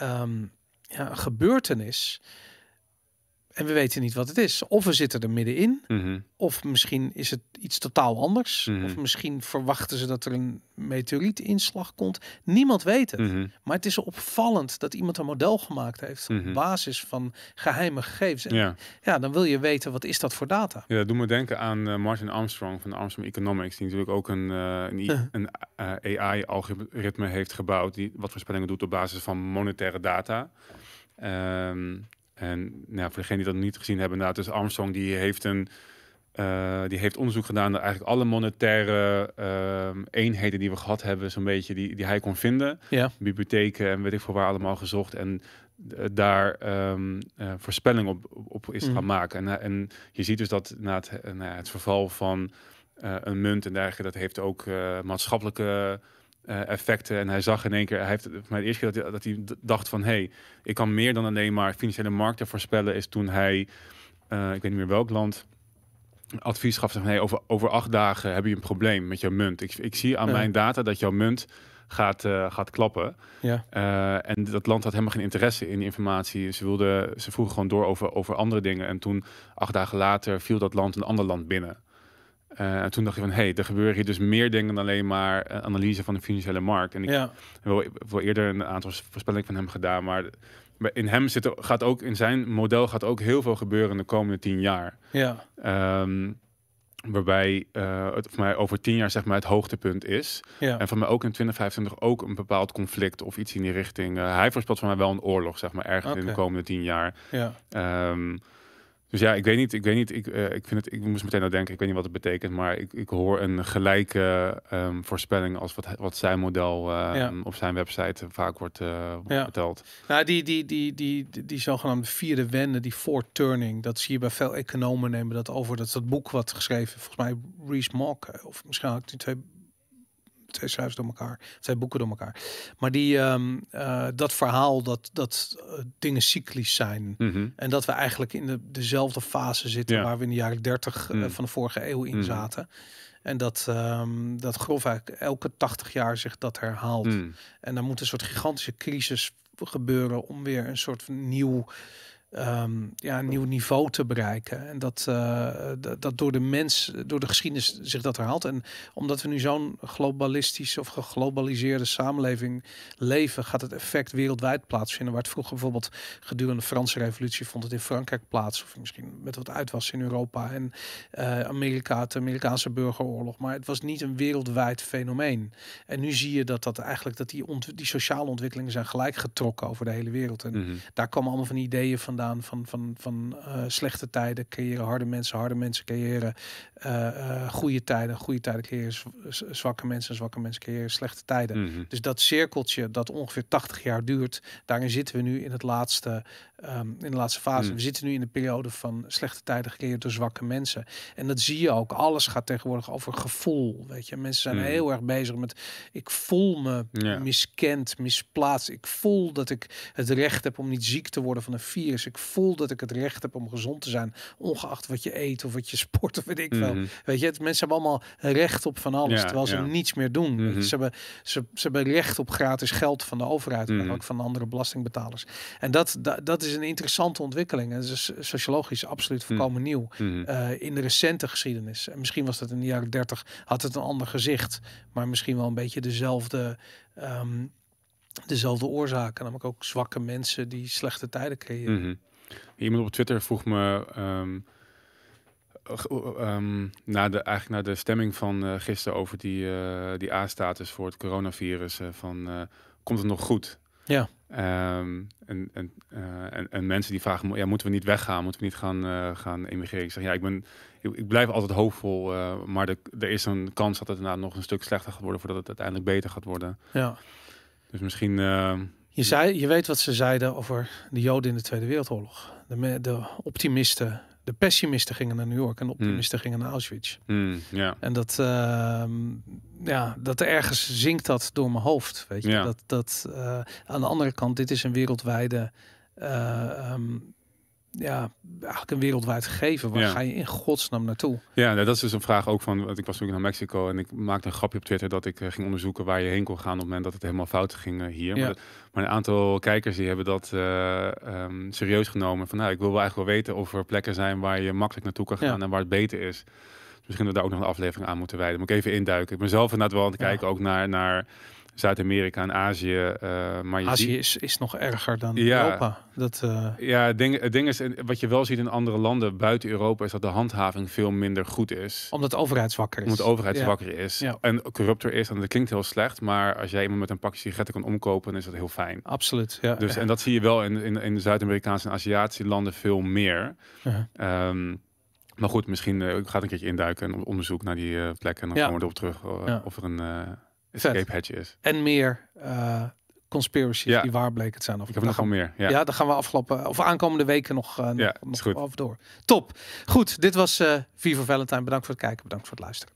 ehm, ja, een gebeurtenis. En we weten niet wat het is. Of we zitten er middenin, Mhm. of misschien is het iets totaal anders. Mhm. Of misschien verwachten ze dat er een meteorietinslag komt. Niemand weet het. Mhm. Maar het is opvallend dat iemand een model gemaakt heeft Mhm. op basis van geheime gegevens. En Ja. ja, dan wil je weten wat is dat voor data. Ja, dat doet me denken aan eh, Martin Armstrong van Armstrong Economics, die natuurlijk ook een, eh, een, I- Uh. een eh, AI-algoritme heeft gebouwd, die wat voorspellingen doet op basis van monetaire data. Ehm, en nou, voor degenen die dat niet gezien hebben, nou, dus Armstrong die heeft een eh, die heeft onderzoek gedaan naar eigenlijk alle monetaire ehm, eenheden die we gehad hebben, zo'n beetje die, die hij kon vinden. Ja. Bibliotheken en weet ik veel waar allemaal gezocht. En eh, daar eh, voorspelling op, op is Mhm. gaan maken. En, en je ziet dus dat na het, na het verval van een munt en dergelijke, dat heeft ook maatschappelijke eh, effecten. En hij zag in één keer, hij heeft voor mij de eerste keer dat hij, dat hij d- dacht van, hé, hey, ik kan meer dan alleen maar financiële markten voorspellen, is toen hij, eh, ik weet niet meer welk land, advies gaf van, hey, over, over acht dagen heb je een probleem met jouw munt. Ik, ik zie aan Ja. mijn data dat jouw munt gaat, eh, gaat klappen. Ja. En dat land had helemaal geen interesse in die informatie. Ze, wilden, ze vroegen gewoon door over, over andere dingen. En toen, acht dagen later, viel dat land een ander land binnen. En toen dacht je van, hé, hey, er gebeuren hier dus meer dingen dan alleen maar eh, analyse van de financiële markt. En ik Ja, heb wel, eerder een aantal voorspellingen van hem gedaan, maar in hem zit gaat ook, in zijn model gaat ook heel veel gebeuren in de komende tien jaar. ja, Ehm, waarbij eh, het voor mij over tien jaar zeg maar het hoogtepunt is. ja. En voor mij ook in 2025 ook een bepaald conflict of iets in die richting. Hij voorspelt voor mij wel een oorlog, zeg maar, ergens in de komende tien jaar. ja. Ehm, dus ja, ik weet niet. Ik weet niet. Ik, eh, ik vind het. Ik moest meteen aan denken. Ik weet niet wat het betekent, maar ik, ik hoor een gelijke ehm, voorspelling als wat, wat zijn model Ja. op zijn website vaak wordt, eh, Ja. verteld. Nou, die, die, die, die, die, die zogenaamde vierde wende, die fourth turning, dat zie je bij veel economen nemen dat over. Dat is dat boek wat geschreven, volgens mij Rees Mogg, eh, of misschien had ik die twee, twee schrijvers door elkaar, twee boeken door elkaar. Maar die, ehm, eh, dat verhaal dat, dat eh, dingen cyclisch zijn. Mhm. En dat we eigenlijk in de, dezelfde fase zitten Ja. waar we in de jaren 30 eh, Mm. van de vorige eeuw in Mhm. zaten. En dat, ehm dat grofweg elke 80 jaar zich dat herhaalt. En dan moet een soort gigantische crisis gebeuren om weer een soort nieuw, ehm, ja, een nieuw niveau te bereiken. En dat, eh, dat, door de mens, door de geschiedenis zich dat herhaalt. En omdat we nu zo'n globalistische of geglobaliseerde samenleving leven, gaat het effect wereldwijd plaatsvinden. Waar het vroeger bijvoorbeeld gedurende de Franse revolutie vond het in Frankrijk plaats. Of misschien met wat uitwas in Europa. En eh, Amerika, het Amerikaanse burgeroorlog. Maar het was niet een wereldwijd fenomeen. En nu zie je dat dat eigenlijk dat die, ont die sociale ontwikkelingen zijn gelijk getrokken over de hele wereld. En Mhm. daar komen allemaal van ideeën vandaan van, van, van eh, slechte tijden creëren harde mensen, harde mensen creëren eh, eh, goede tijden, goede tijden creëren zwakke mensen, zwakke mensen creëren slechte tijden. Mhm. Dus dat cirkeltje dat ongeveer 80 jaar duurt, daarin zitten we nu in het laatste, ehm, in de laatste fase. Mm. We zitten nu in de periode van slechte tijden gecreëerd door zwakke mensen. En dat zie je ook. Alles gaat tegenwoordig over gevoel. Weet je, mensen zijn Mm. heel erg bezig met ik voel me Ja. miskend, misplaatst. Ik voel dat ik het recht heb om niet ziek te worden van een virus. Ik voel dat ik het recht heb om gezond te zijn, ongeacht wat je eet of wat je (laughs) sport of weet ik veel. Mhm. Weet je, het, mensen hebben allemaal recht op van alles, Ja, terwijl ze ja. niets meer doen. Mhm. Ze, hebben, ze, ze hebben recht op gratis geld van de overheid, Mhm. maar ook van andere belastingbetalers. En dat, dat, dat is een interessante ontwikkeling. En dat is sociologisch absoluut volkomen nieuw. Mhm. eh, in de recente geschiedenis. En misschien was dat in de jaren 30, had het een ander gezicht, maar misschien wel een beetje dezelfde, ehm, dezelfde oorzaken. Namelijk ook zwakke mensen die slechte tijden creëren. Mhm. Iemand op Twitter vroeg me ehm, ehm, na de, eigenlijk na de stemming van eh, gisteren over die, eh, die A-status voor het coronavirus, van komt het nog goed? Ja. Ehm, en, en, eh, en, en mensen die vragen, ja, moeten we niet weggaan? Moeten we niet gaan, eh, gaan emigreren? Ik zeg, ja, ik, ben, ik, ik blijf altijd hoopvol, eh, maar de, er is een kans dat het inderdaad nog een stuk slechter gaat worden voordat het uiteindelijk beter gaat worden. Ja. Dus misschien... eh, Je, zei, je weet wat ze zeiden over de Joden in de Tweede Wereldoorlog. De, de optimisten, de pessimisten gingen naar New York en de optimisten gingen naar Auschwitz. hmm, ja. En dat, ehm, ja, dat ergens zinkt dat door mijn hoofd. Weet je, dat, dat eh, aan de andere kant, dit is een wereldwijde, eh, ehm, ja, eigenlijk een wereldwijd gegeven. Waar Ja. ga je in godsnaam naartoe? Ja, nou, dat is dus een vraag ook van, want ik was natuurlijk naar Mexico en ik maakte een grapje op Twitter dat ik eh, ging onderzoeken waar je heen kon gaan op het moment dat het helemaal fout ging eh, hier. Ja. Maar, een aantal kijkers die hebben dat eh, ehm, serieus genomen. Van, nou, ik wil wel eigenlijk wel weten of er plekken zijn waar je makkelijk naartoe kan gaan Ja. en waar het beter is. Dus misschien dat we daar ook nog een aflevering aan moeten wijden. Moet ik even induiken. Ik ben zelf inderdaad wel aan het kijken ook naar, naar Zuid-Amerika en Azië. eh, maar Azië ziet- is, is nog erger dan Ja. Europa. Dat, eh, ja, het ding, het ding is, en wat je wel ziet in andere landen buiten Europa, is dat de handhaving veel minder goed is. omdat de overheid zwakker is. Omdat de overheid Ja. zwakker is Ja. en corrupter is. En dat klinkt heel slecht, maar als jij iemand met een pakje sigaretten kan omkopen, dan is dat heel fijn. Absoluut, ja. Dus, en dat zie je wel in, in, in Zuid-Amerikaanse en Aziatische landen veel meer. Ehm, maar goed, misschien eh, ik ga een keertje induiken en onderzoek naar die eh, plekken. En dan komen we erop terug eh, of er een En meer eh conspiracies Ja. die waar bleken te zijn. Of Ik heb nog wel meer. Ja. Ja. daar gaan we afgelopen of aankomende weken nog, eh, Ja, nog goed. over door. Top. Goed, dit was eh Viva Valentine. Bedankt voor het kijken, bedankt voor het luisteren.